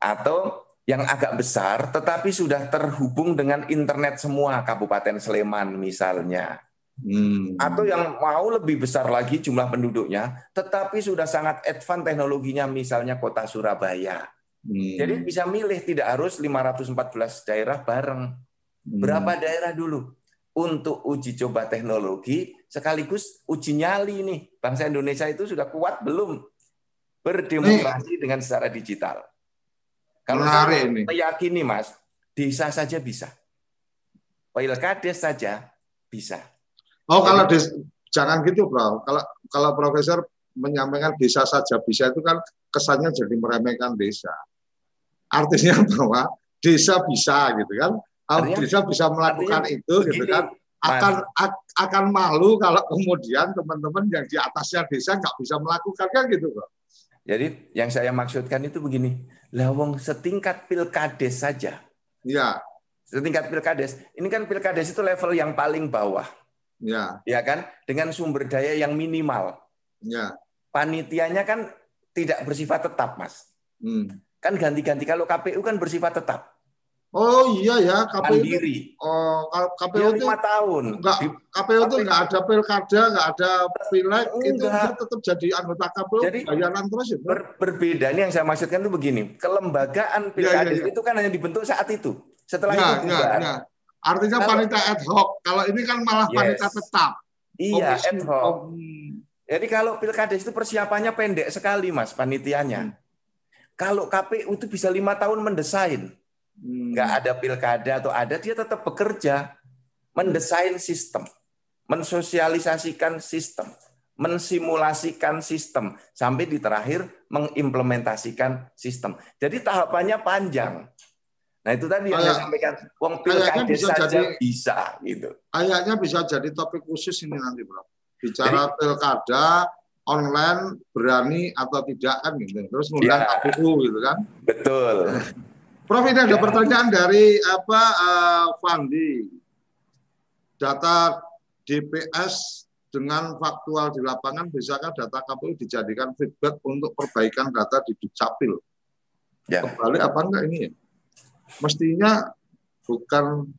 Atau yang agak besar tetapi sudah terhubung dengan internet semua Kabupaten Sleman misalnya. Hmm. Atau yang mau lebih besar lagi jumlah penduduknya, tetapi sudah sangat advance teknologinya, misalnya kota Surabaya. Hmm. Jadi bisa milih tidak harus 514 daerah bareng. Hmm. Berapa daerah dulu untuk uji coba teknologi sekaligus uji nyali nih bangsa Indonesia itu sudah kuat belum berdemokrasi dengan secara digital. Kalau saya ini. meyakini Mas, desa saja bisa. Pilkades saja bisa. Oh, kalau des, jangan gitu, Bro. Kalau kalau profesor menyampaikan desa saja bisa itu kan kesannya jadi meremehkan desa. Artinya bahwa desa bisa gitu kan. Artinya, desa bisa melakukan itu gitu kan. Akan mas, akan malu kalau kemudian teman-teman yang di atasnya desa nggak bisa melakukan kan gitu, Bro. Jadi yang saya maksudkan itu begini, lawang setingkat pilkades saja. Iya. Setingkat pilkades. Ini kan pilkades itu level yang paling bawah. Ya. Ya kan? Dengan sumber daya yang minimal. Ya. Panitianya kan tidak bersifat tetap, Mas. Hmm. Kan ganti-ganti. Kalau KPU kan bersifat tetap. Oh iya ya KPU Mandiri. Itu, oh KPU itu lima tahun. Enggak, KPU itu enggak ada pilkada, enggak ada pileg, itu tetap jadi anggota KPU jadi, bayaran terus ya. Ber, berbeda ini yang saya maksudkan itu begini, kelembagaan pilkada ya, ya, ya. itu kan hanya dibentuk saat itu. Setelah ya, itu ya, ya. Artinya kalau, panitia ad hoc. Kalau ini kan malah yes. panitia tetap. Iya, ad hoc. Oh. Jadi kalau pilkada itu persiapannya pendek sekali, Mas, panitianya. Hmm. Kalau KPU itu bisa lima tahun mendesain. Hmm. Nggak ada pilkada atau ada, dia tetap bekerja. Mendesain sistem. Mensosialisasikan sistem. Mensimulasikan sistem. Sampai di terakhir mengimplementasikan sistem. Jadi tahapannya panjang. Nah itu tadi yang saya sampaikan, uang pilkada bisa saja jadi, bisa gitu. Kayaknya bisa jadi topik khusus ini nanti, Bro. Bicara jadi, pilkada online berani atau tidak kan gitu. Terus kemudian ya, KPU gitu kan. Betul. Prof ini ada ya. pertanyaan dari apa uh, Fandi. Data DPS dengan faktual di lapangan bisakah data KPU dijadikan feedback untuk perbaikan data di Dukcapil? Ya. Kembali apa enggak ini ya? mestinya bukan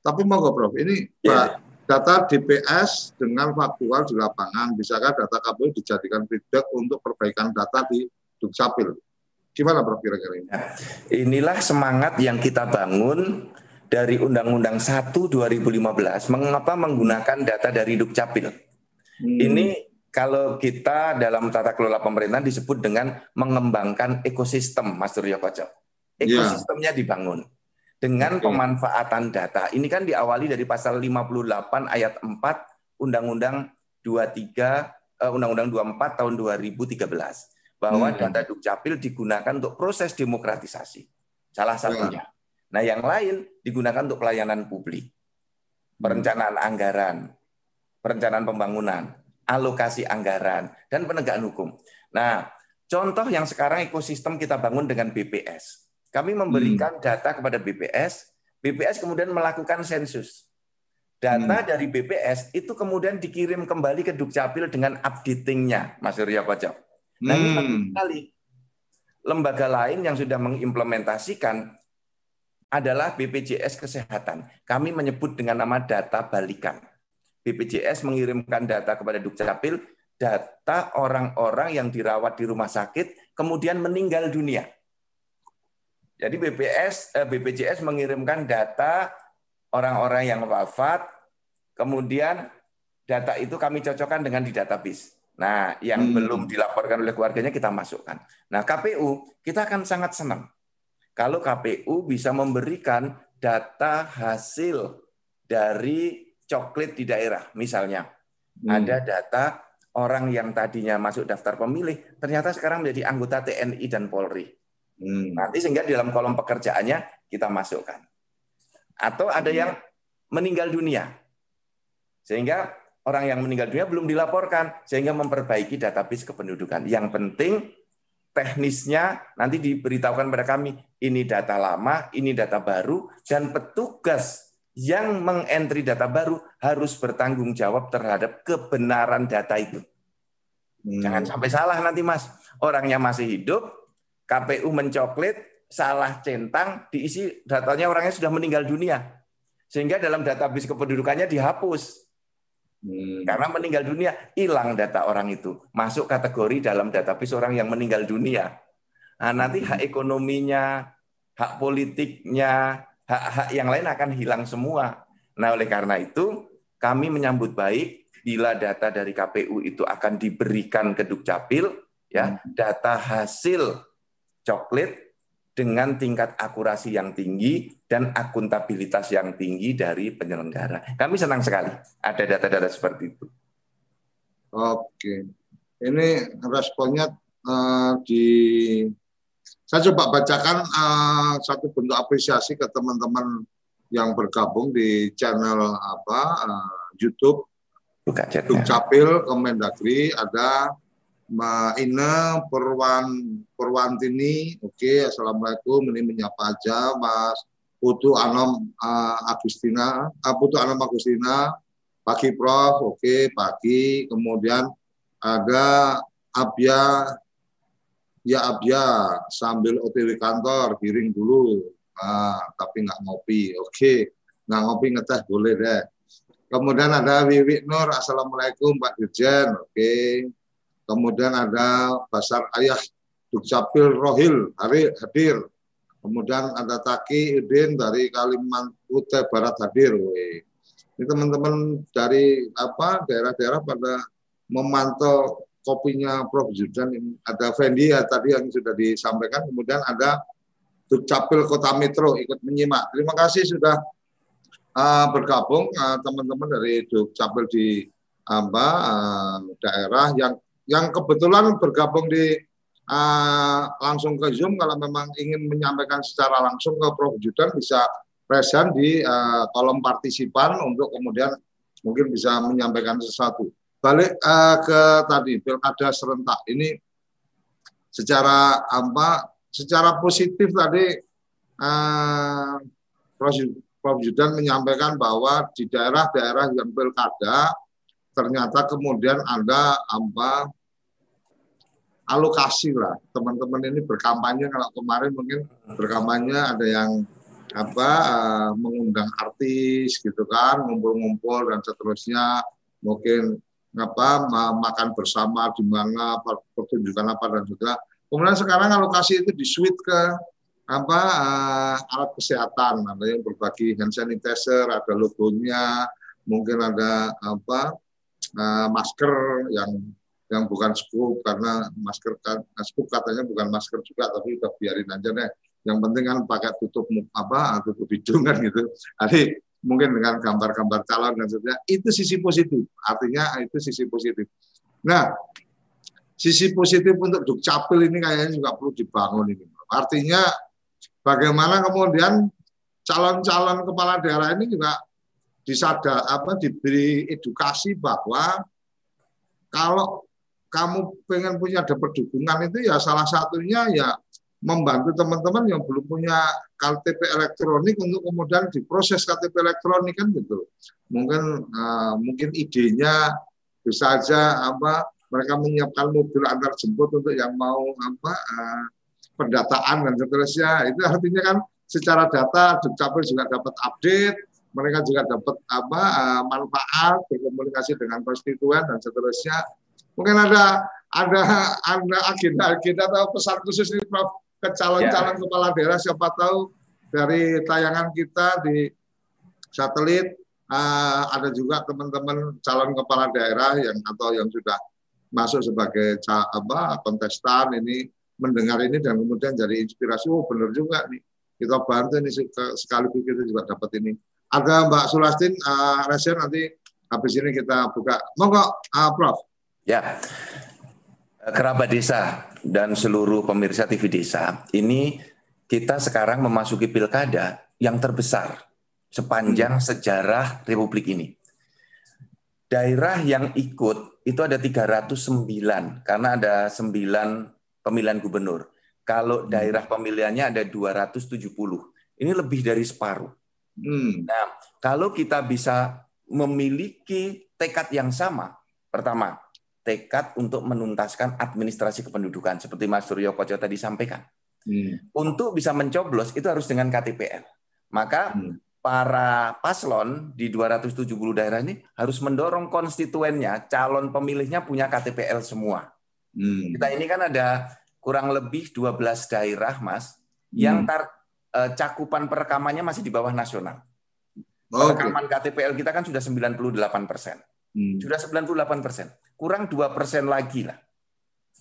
tapi monggo Prof. Ini yeah. Data DPS dengan faktual di lapangan, bisakah data KPU dijadikan feedback untuk perbaikan data di Dukcapil? Gimana Prof kira-kira ini? Ya. Inilah semangat yang kita bangun dari Undang-Undang 1 2015 mengapa menggunakan data dari Dukcapil. Hmm. Ini kalau kita dalam tata kelola pemerintahan disebut dengan mengembangkan ekosistem Mas Suryo Koco. Iya. ekosistemnya dibangun dengan pemanfaatan data. Ini kan diawali dari pasal 58 ayat 4 Undang-Undang 23 uh, Undang-Undang 24 tahun 2013 bahwa hmm. data Dukcapil digunakan untuk proses demokratisasi. Salah satunya. Ya. Nah, yang lain digunakan untuk pelayanan publik. Perencanaan anggaran, perencanaan pembangunan, alokasi anggaran dan penegakan hukum. Nah, contoh yang sekarang ekosistem kita bangun dengan BPS. Kami memberikan hmm. data kepada BPS, BPS kemudian melakukan sensus. Data hmm. dari BPS itu kemudian dikirim kembali ke Dukcapil dengan updatingnya, Mas Surya Kocok. Nah, hmm. ini sekali. Lembaga lain yang sudah mengimplementasikan adalah BPJS Kesehatan. Kami menyebut dengan nama data balikan. BPJS mengirimkan data kepada Dukcapil, data orang-orang yang dirawat di rumah sakit kemudian meninggal dunia. Jadi BPS, eh, BPJS mengirimkan data orang-orang yang wafat, kemudian data itu kami cocokkan dengan di database. Nah, yang hmm. belum dilaporkan oleh keluarganya kita masukkan. Nah, KPU kita akan sangat senang kalau KPU bisa memberikan data hasil dari coklit di daerah. Misalnya, hmm. ada data orang yang tadinya masuk daftar pemilih, ternyata sekarang menjadi anggota TNI dan Polri. Hmm. Nanti sehingga di dalam kolom pekerjaannya kita masukkan. Atau ada yang meninggal dunia. Sehingga orang yang meninggal dunia belum dilaporkan, sehingga memperbaiki database kependudukan. Yang penting teknisnya nanti diberitahukan pada kami ini data lama, ini data baru dan petugas yang mengentry data baru harus bertanggung jawab terhadap kebenaran data itu. Hmm. Jangan sampai salah nanti Mas. Orangnya masih hidup, KPU mencoklit, salah centang, diisi datanya orangnya sudah meninggal dunia. Sehingga dalam database kependudukannya dihapus. Hmm. Karena meninggal dunia, hilang data orang itu. Masuk kategori dalam database orang yang meninggal dunia. Nah, nanti hak ekonominya, hak politiknya, hak-hak yang lain akan hilang semua. Nah, oleh karena itu, kami menyambut baik bila data dari KPU itu akan diberikan ke Dukcapil, ya, hmm. data hasil coklit dengan tingkat akurasi yang tinggi dan akuntabilitas yang tinggi dari penyelenggara. Kami senang sekali ada data-data seperti itu. Oke, ini responnya uh, di saya coba bacakan uh, satu bentuk apresiasi ke teman-teman yang bergabung di channel apa uh, YouTube Buka Capil Kemendagri ada Mbak Ina Perwan Perwantini, oke, okay, assalamualaikum. Ini menyapa aja, Mas Putu Anom uh, Agustina, uh, Putu Anom Agustina, pagi Prof, oke, okay, pagi. Kemudian ada Abia, ya Abia sambil OTW kantor, giring dulu, uh, tapi nggak ngopi, oke, okay. nggak ngopi ngeteh boleh deh. Kemudian ada Wiwi Nur, Assalamualaikum Pak Dirjen, oke. Okay. Kemudian ada Basar Ayah Dukcapil Rohil hari hadir. Kemudian ada Taki Udin dari Kalimantan Utara Barat hadir. Ini teman-teman dari apa daerah-daerah pada memantau kopinya Prof. Zudan. Ada Fendi ya tadi yang sudah disampaikan. Kemudian ada Dukcapil Kota Metro ikut menyimak. Terima kasih sudah uh, bergabung uh, teman-teman dari Dukcapil di apa uh, daerah yang yang kebetulan bergabung di uh, langsung ke Zoom kalau memang ingin menyampaikan secara langsung ke Prof. Judan bisa present di uh, kolom partisipan untuk kemudian mungkin bisa menyampaikan sesuatu. Balik uh, ke tadi pilkada serentak ini secara apa secara positif tadi uh, Prof. Judan menyampaikan bahwa di daerah-daerah yang pilkada ternyata kemudian ada apa alokasi lah. Teman-teman ini berkampanye kalau kemarin mungkin berkampanye ada yang apa uh, mengundang artis gitu kan ngumpul-ngumpul dan seterusnya. Mungkin apa makan bersama di mana pertunjukan apa dan juga. Kemudian sekarang alokasi itu disuit ke apa uh, alat kesehatan. Ada yang berbagi hand sanitizer ada logonya mungkin ada apa uh, masker yang yang bukan scoop karena masker kan scoop katanya bukan masker juga tapi udah biarin aja deh yang penting kan pakai tutup apa tutup hidung kan gitu. Jadi mungkin dengan gambar-gambar calon dan sebagainya itu sisi positif. Artinya itu sisi positif. Nah sisi positif untuk dukcapil ini kayaknya juga perlu dibangun ini artinya bagaimana kemudian calon-calon kepala daerah ini juga disadar apa diberi edukasi bahwa kalau kamu pengen punya dapat dukungan itu ya salah satunya ya membantu teman-teman yang belum punya KTP elektronik untuk kemudian diproses KTP elektronik kan gitu. Mungkin uh, mungkin idenya bisa aja apa mereka menyiapkan mobil antar jemput untuk yang mau apa uh, pendataan dan seterusnya. Itu artinya kan secara data Dukcapil juga dapat update, mereka juga dapat apa uh, manfaat berkomunikasi dengan konstituen dan seterusnya. Mungkin ada ada ada agenda-agenda atau pesan khusus ini Prof ke calon-calon ya. kepala daerah siapa tahu dari tayangan kita di satelit uh, ada juga teman-teman calon kepala daerah yang atau yang sudah masuk sebagai apa kontestan ini mendengar ini dan kemudian jadi inspirasi. Oh benar juga nih. Kita bantu ini sekaligus kita juga dapat ini. Ada Mbak Sulastin uh, Resen nanti habis ini kita buka. Monggo uh, Prof ya kerabat desa dan seluruh pemirsa TV desa ini kita sekarang memasuki pilkada yang terbesar sepanjang hmm. sejarah Republik ini daerah yang ikut itu ada 309 karena ada 9 pemilihan gubernur. Kalau hmm. daerah pemilihannya ada 270. Ini lebih dari separuh. Hmm. Nah, kalau kita bisa memiliki tekad yang sama, pertama, tekad untuk menuntaskan administrasi kependudukan seperti Mas Suryo Koco tadi sampaikan. Hmm. Untuk bisa mencoblos itu harus dengan KTPL. Maka hmm para paslon di 270 daerah ini harus mendorong konstituennya, calon pemilihnya punya KTPL semua. Hmm. Kita ini kan ada kurang lebih 12 daerah, Mas, hmm. yang tar, eh, cakupan perekamannya masih di bawah nasional. Oh, Perekaman okay. KTPL kita kan sudah 98 persen. Hmm. Sudah 98 persen. Kurang 2 persen lagi lah.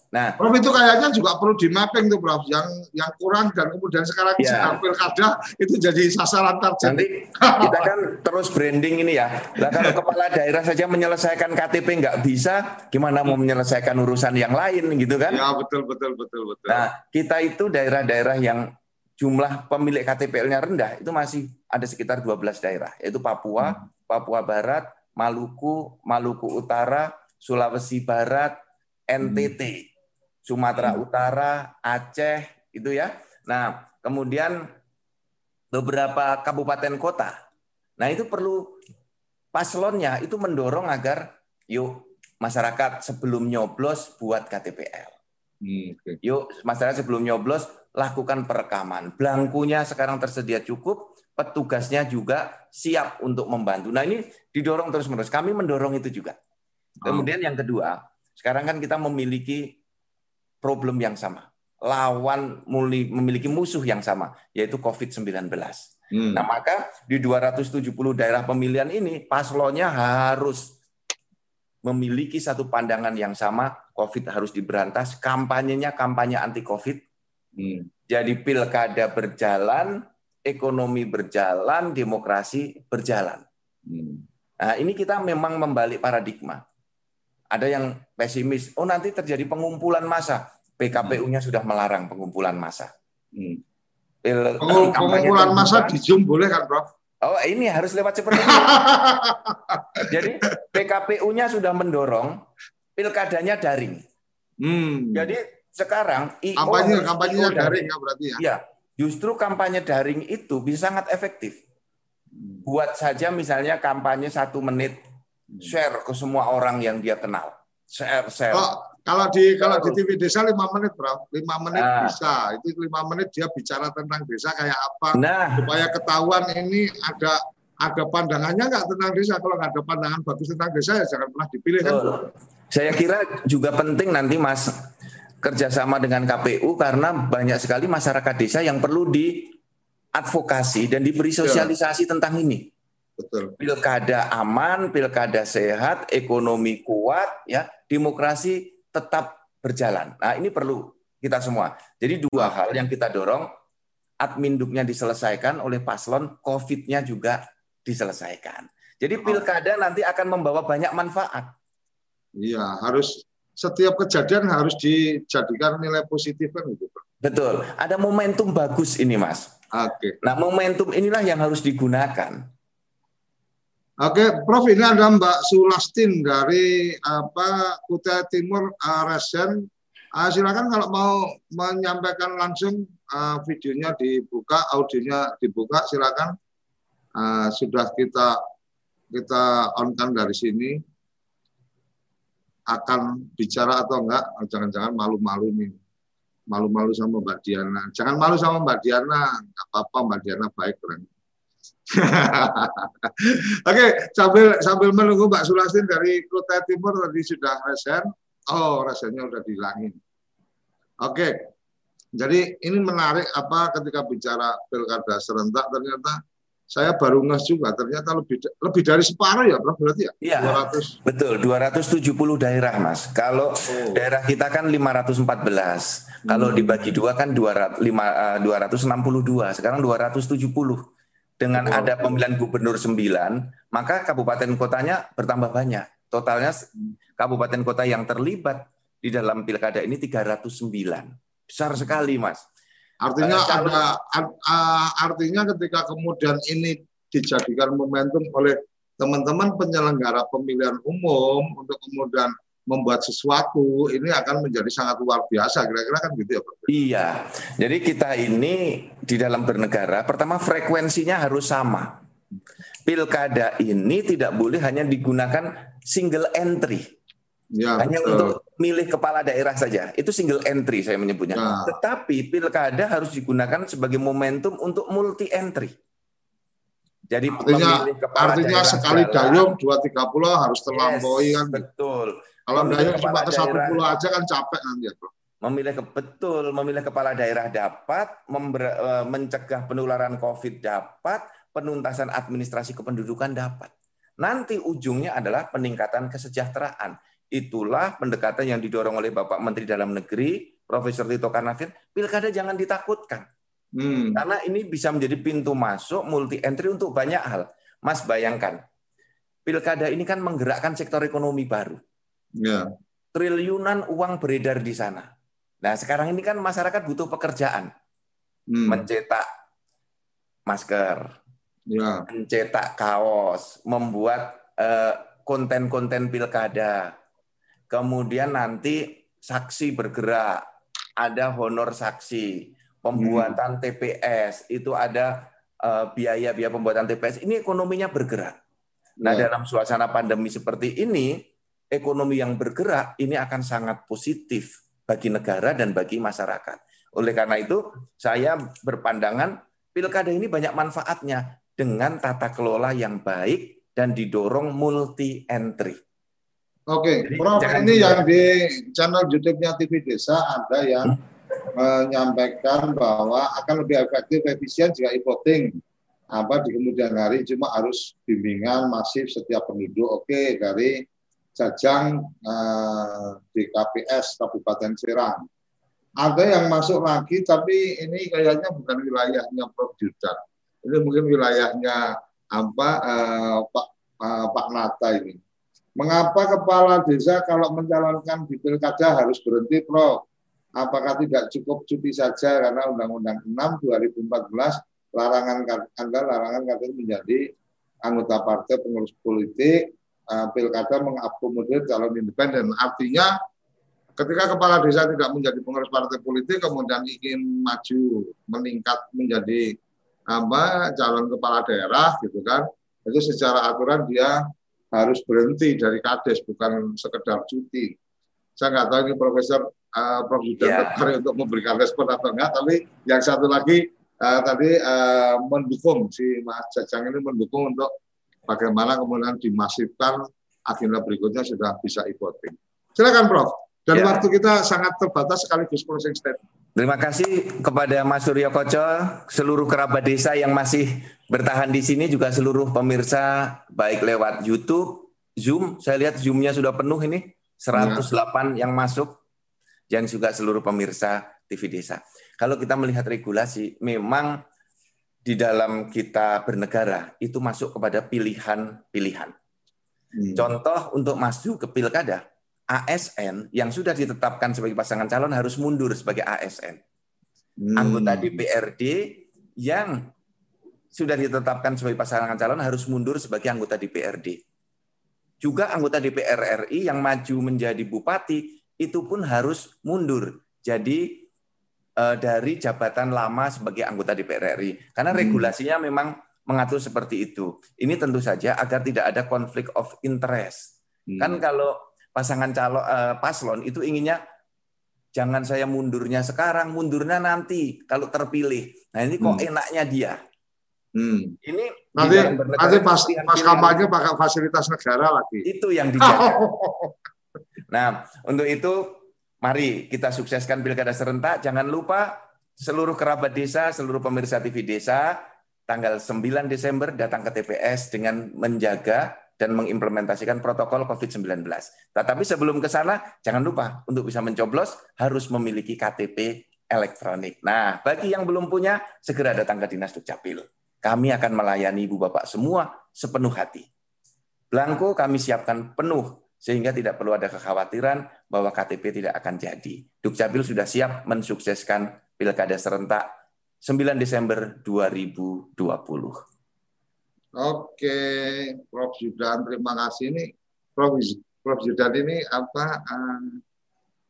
Nah, Prof itu kayaknya juga perlu di mapping tuh Prof, yang yang kurang dan kemudian sekarang ya. sedang pilkada itu jadi sasaran target. Nanti kita kan terus branding ini ya. Nah kalau kepala daerah saja menyelesaikan KTP nggak bisa, gimana mau menyelesaikan urusan yang lain gitu kan? Ya betul betul betul betul. Nah kita itu daerah-daerah yang jumlah pemilik KTPL-nya rendah itu masih ada sekitar 12 daerah, yaitu Papua, hmm. Papua Barat, Maluku, Maluku Utara, Sulawesi Barat, NTT. Hmm. Sumatera hmm. Utara, Aceh, itu ya. Nah, kemudian beberapa kabupaten kota. Nah, itu perlu paslonnya itu mendorong agar yuk masyarakat sebelum nyoblos buat KTPL. Hmm, Yuk masyarakat sebelum nyoblos lakukan perekaman. Belangkunya sekarang tersedia cukup, petugasnya juga siap untuk membantu. Nah ini didorong terus menerus. Kami mendorong itu juga. Kemudian yang kedua, sekarang kan kita memiliki problem yang sama. Lawan memiliki musuh yang sama, yaitu COVID-19. Hmm. Nah, maka di 270 daerah pemilihan ini, paslonnya harus memiliki satu pandangan yang sama, COVID harus diberantas, kampanyenya kampanye anti-COVID. Hmm. Jadi pilkada berjalan, ekonomi berjalan, demokrasi berjalan. Hmm. Nah, ini kita memang membalik paradigma. Ada yang pesimis, oh nanti terjadi pengumpulan massa. PKPU-nya sudah melarang pengumpulan massa. Hmm. pengumpulan massa di Zoom boleh kan, Prof? Oh, ini harus lewat seperti itu. Jadi PKPU-nya sudah mendorong pilkadanya daring. Hmm. Jadi sekarang IO kampanye kampanyenya daring ya berarti ya. Iya, justru kampanye daring itu bisa sangat efektif. Buat saja misalnya kampanye satu menit share ke semua orang yang dia kenal. Share, share. Oh, kalau di kalau di TV desa lima menit, bro, lima menit nah. bisa. Itu lima menit dia bicara tentang desa kayak apa, nah. supaya ketahuan ini ada ada pandangannya nggak tentang desa. Kalau nggak ada pandangan bagus tentang desa ya jangan pernah dipilih kan. Saya kira juga penting nanti Mas kerjasama dengan KPU karena banyak sekali masyarakat desa yang perlu diadvokasi dan diberi sosialisasi ya. tentang ini. Betul. Pilkada aman, pilkada sehat, ekonomi kuat, ya, demokrasi tetap berjalan. Nah, ini perlu kita semua. Jadi dua hal yang kita dorong, adminduknya diselesaikan oleh paslon, COVID-nya juga diselesaikan. Jadi pilkada nanti akan membawa banyak manfaat. Iya, harus setiap kejadian harus dijadikan nilai positif kan gitu. Betul. Ada momentum bagus ini, Mas. Oke. Nah, momentum inilah yang harus digunakan. Oke, Prof ini ada Mbak Sulastin dari apa Kutai Timur uh, Resen. Uh, silakan kalau mau menyampaikan langsung uh, videonya dibuka, audionya dibuka, silakan. Uh, sudah kita kita on-kan dari sini akan bicara atau enggak, jangan-jangan malu-malu nih. malu-malu sama Mbak Diana. Jangan malu sama Mbak Diana, nggak apa-apa Mbak Diana baik. Oke, sambil sambil menunggu Mbak Sulastin dari Kota Timur tadi sudah resen. Oh, resennya udah dihilangin. Oke, jadi ini menarik apa ketika bicara pilkada serentak ternyata saya baru nges juga ternyata lebih lebih dari separuh ya Prof berarti ya? Iya. 200. Betul, 270 daerah Mas. Kalau oh. daerah kita kan 514. Hmm. Kalau dibagi dua kan 200, 5, 262. Sekarang 270. Dengan oh. ada pemilihan gubernur 9, maka kabupaten kotanya bertambah banyak. Totalnya kabupaten kota yang terlibat di dalam pilkada ini 309. Besar sekali, Mas. Artinya ada uh, artinya ketika kemudian ini dijadikan momentum oleh teman-teman penyelenggara pemilihan umum untuk kemudian membuat sesuatu ini akan menjadi sangat luar biasa kira-kira kan gitu ya Pak? Iya. Jadi kita ini di dalam bernegara pertama frekuensinya harus sama. Pilkada ini tidak boleh hanya digunakan single entry. Ya, Hanya betul. untuk milih kepala daerah saja. Itu single entry saya menyebutnya. Ya. Tetapi pilkada harus digunakan sebagai momentum untuk multi entry. Jadi artinya, kepala artinya sekali dayung dua tiga pulau harus terlampaui yes, kan. Betul. Kalau dayung cuma ke satu pulau aja kan capek nanti ya, bro. Memilih ke, betul, memilih kepala daerah dapat, member, uh, mencegah penularan COVID dapat, penuntasan administrasi kependudukan dapat. Nanti ujungnya adalah peningkatan kesejahteraan Itulah pendekatan yang didorong oleh Bapak Menteri Dalam Negeri, Profesor Tito Karnavian. Pilkada jangan ditakutkan. Hmm. Karena ini bisa menjadi pintu masuk multi entry untuk banyak hal. Mas bayangkan, pilkada ini kan menggerakkan sektor ekonomi baru. Ya. Triliunan uang beredar di sana. Nah sekarang ini kan masyarakat butuh pekerjaan. Hmm. Mencetak masker, ya. mencetak kaos, membuat eh, konten-konten pilkada, kemudian nanti saksi bergerak, ada honor saksi, pembuatan hmm. TPS, itu ada uh, biaya-biaya pembuatan TPS. Ini ekonominya bergerak. Nah, yeah. dalam suasana pandemi seperti ini, ekonomi yang bergerak ini akan sangat positif bagi negara dan bagi masyarakat. Oleh karena itu, saya berpandangan pilkada ini banyak manfaatnya dengan tata kelola yang baik dan didorong multi entry. Oke, okay. Prof ini yang di channel YouTube-nya TV Desa ada yang menyampaikan bahwa akan lebih efektif efisien jika e-voting apa di kemudian hari cuma harus bimbingan masif setiap penduduk. Oke, okay, dari Jajang eh, di KPS Kabupaten Serang. Ada yang masuk lagi tapi ini kayaknya bukan wilayahnya Prof Judan. Ini mungkin wilayahnya apa eh, Pak eh, Pak Nata ini. Mengapa kepala desa kalau mencalonkan di pilkada harus berhenti, Prof? Apakah tidak cukup cuti saja karena Undang-Undang 6 2014 larangan Anda larangan katanya menjadi anggota partai pengurus politik uh, pilkada mengakomodir calon independen. Artinya ketika kepala desa tidak menjadi pengurus partai politik kemudian ingin maju meningkat menjadi apa calon kepala daerah gitu kan itu secara aturan dia harus berhenti dari kades bukan sekedar cuti. Saya nggak tahu ini Profesor uh, Prof. Yudan yeah. tertarik untuk memberikan respon atau enggak, tapi yang satu lagi uh, tadi uh, mendukung si Mas Jajang ini mendukung untuk bagaimana kemudian dimasifkan agenda berikutnya sudah bisa e-voting. Silakan Prof. Dan ya. waktu kita sangat terbatas sekaligus closing statement. Terima kasih kepada Mas Suryo Koco, seluruh kerabat desa yang masih bertahan di sini, juga seluruh pemirsa, baik lewat YouTube, Zoom. Saya lihat Zoom-nya sudah penuh ini, 108 ya. yang masuk, dan juga seluruh pemirsa TV Desa. Kalau kita melihat regulasi, memang di dalam kita bernegara itu masuk kepada pilihan-pilihan. Hmm. Contoh untuk maju ke pilkada, ASN yang sudah ditetapkan sebagai pasangan calon harus mundur sebagai ASN. Hmm. Anggota DPRD yang sudah ditetapkan sebagai pasangan calon harus mundur sebagai anggota DPRD. Juga anggota DPR RI yang maju menjadi bupati itu pun harus mundur. Jadi eh, dari jabatan lama sebagai anggota DPR RI. Karena hmm. regulasinya memang mengatur seperti itu. Ini tentu saja agar tidak ada konflik of interest. Hmm. Kan kalau pasangan calon uh, paslon itu inginnya jangan saya mundurnya sekarang, mundurnya nanti kalau terpilih. Nah ini kok hmm. enaknya dia. Hmm. Ini nanti nanti pas pas kampanye pakai fasilitas negara lagi. Itu yang dijaga. nah untuk itu mari kita sukseskan pilkada serentak. Jangan lupa seluruh kerabat desa, seluruh pemirsa TV desa tanggal 9 Desember datang ke TPS dengan menjaga dan mengimplementasikan protokol COVID-19. Tetapi sebelum ke sana, jangan lupa untuk bisa mencoblos harus memiliki KTP elektronik. Nah, bagi yang belum punya, segera datang ke Dinas Dukcapil. Kami akan melayani Ibu Bapak semua sepenuh hati. Blanko kami siapkan penuh, sehingga tidak perlu ada kekhawatiran bahwa KTP tidak akan jadi. Dukcapil sudah siap mensukseskan Pilkada Serentak 9 Desember 2020. Oke, Prof. Zudan, terima kasih. Ini Prof. Prof. Zudan ini apa uh,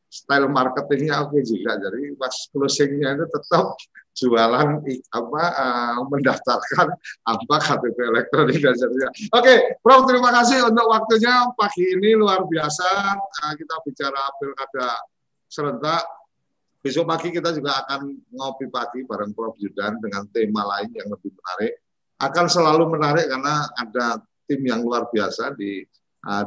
style marketingnya oke juga. Jadi pas closingnya itu tetap jualan apa uh, mendaftarkan apa KTP elektronik dan sebagainya. Oke, Prof. Terima kasih untuk waktunya pagi ini luar biasa. Uh, kita bicara pilkada serentak. Besok pagi kita juga akan ngopi pagi bareng Prof. Zudan dengan tema lain yang lebih menarik akan selalu menarik karena ada tim yang luar biasa di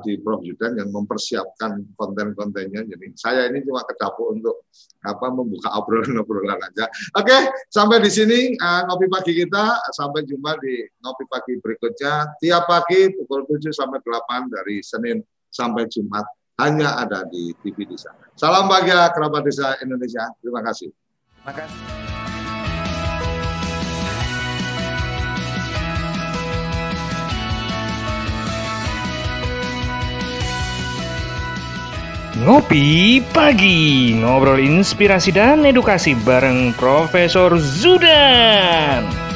di Prof Yudan yang mempersiapkan konten-kontennya. Jadi saya ini cuma kedapur untuk apa membuka obrolan-obrolan aja. Oke, sampai di sini uh, ngopi pagi kita. Sampai jumpa di ngopi pagi berikutnya tiap pagi pukul 7 sampai 8 dari Senin sampai Jumat hanya ada di TV Desa. Salam bahagia kerabat desa Indonesia. Terima kasih. Terima kasih. Ngopi Pagi, ngobrol inspirasi dan edukasi bareng Profesor Zudan.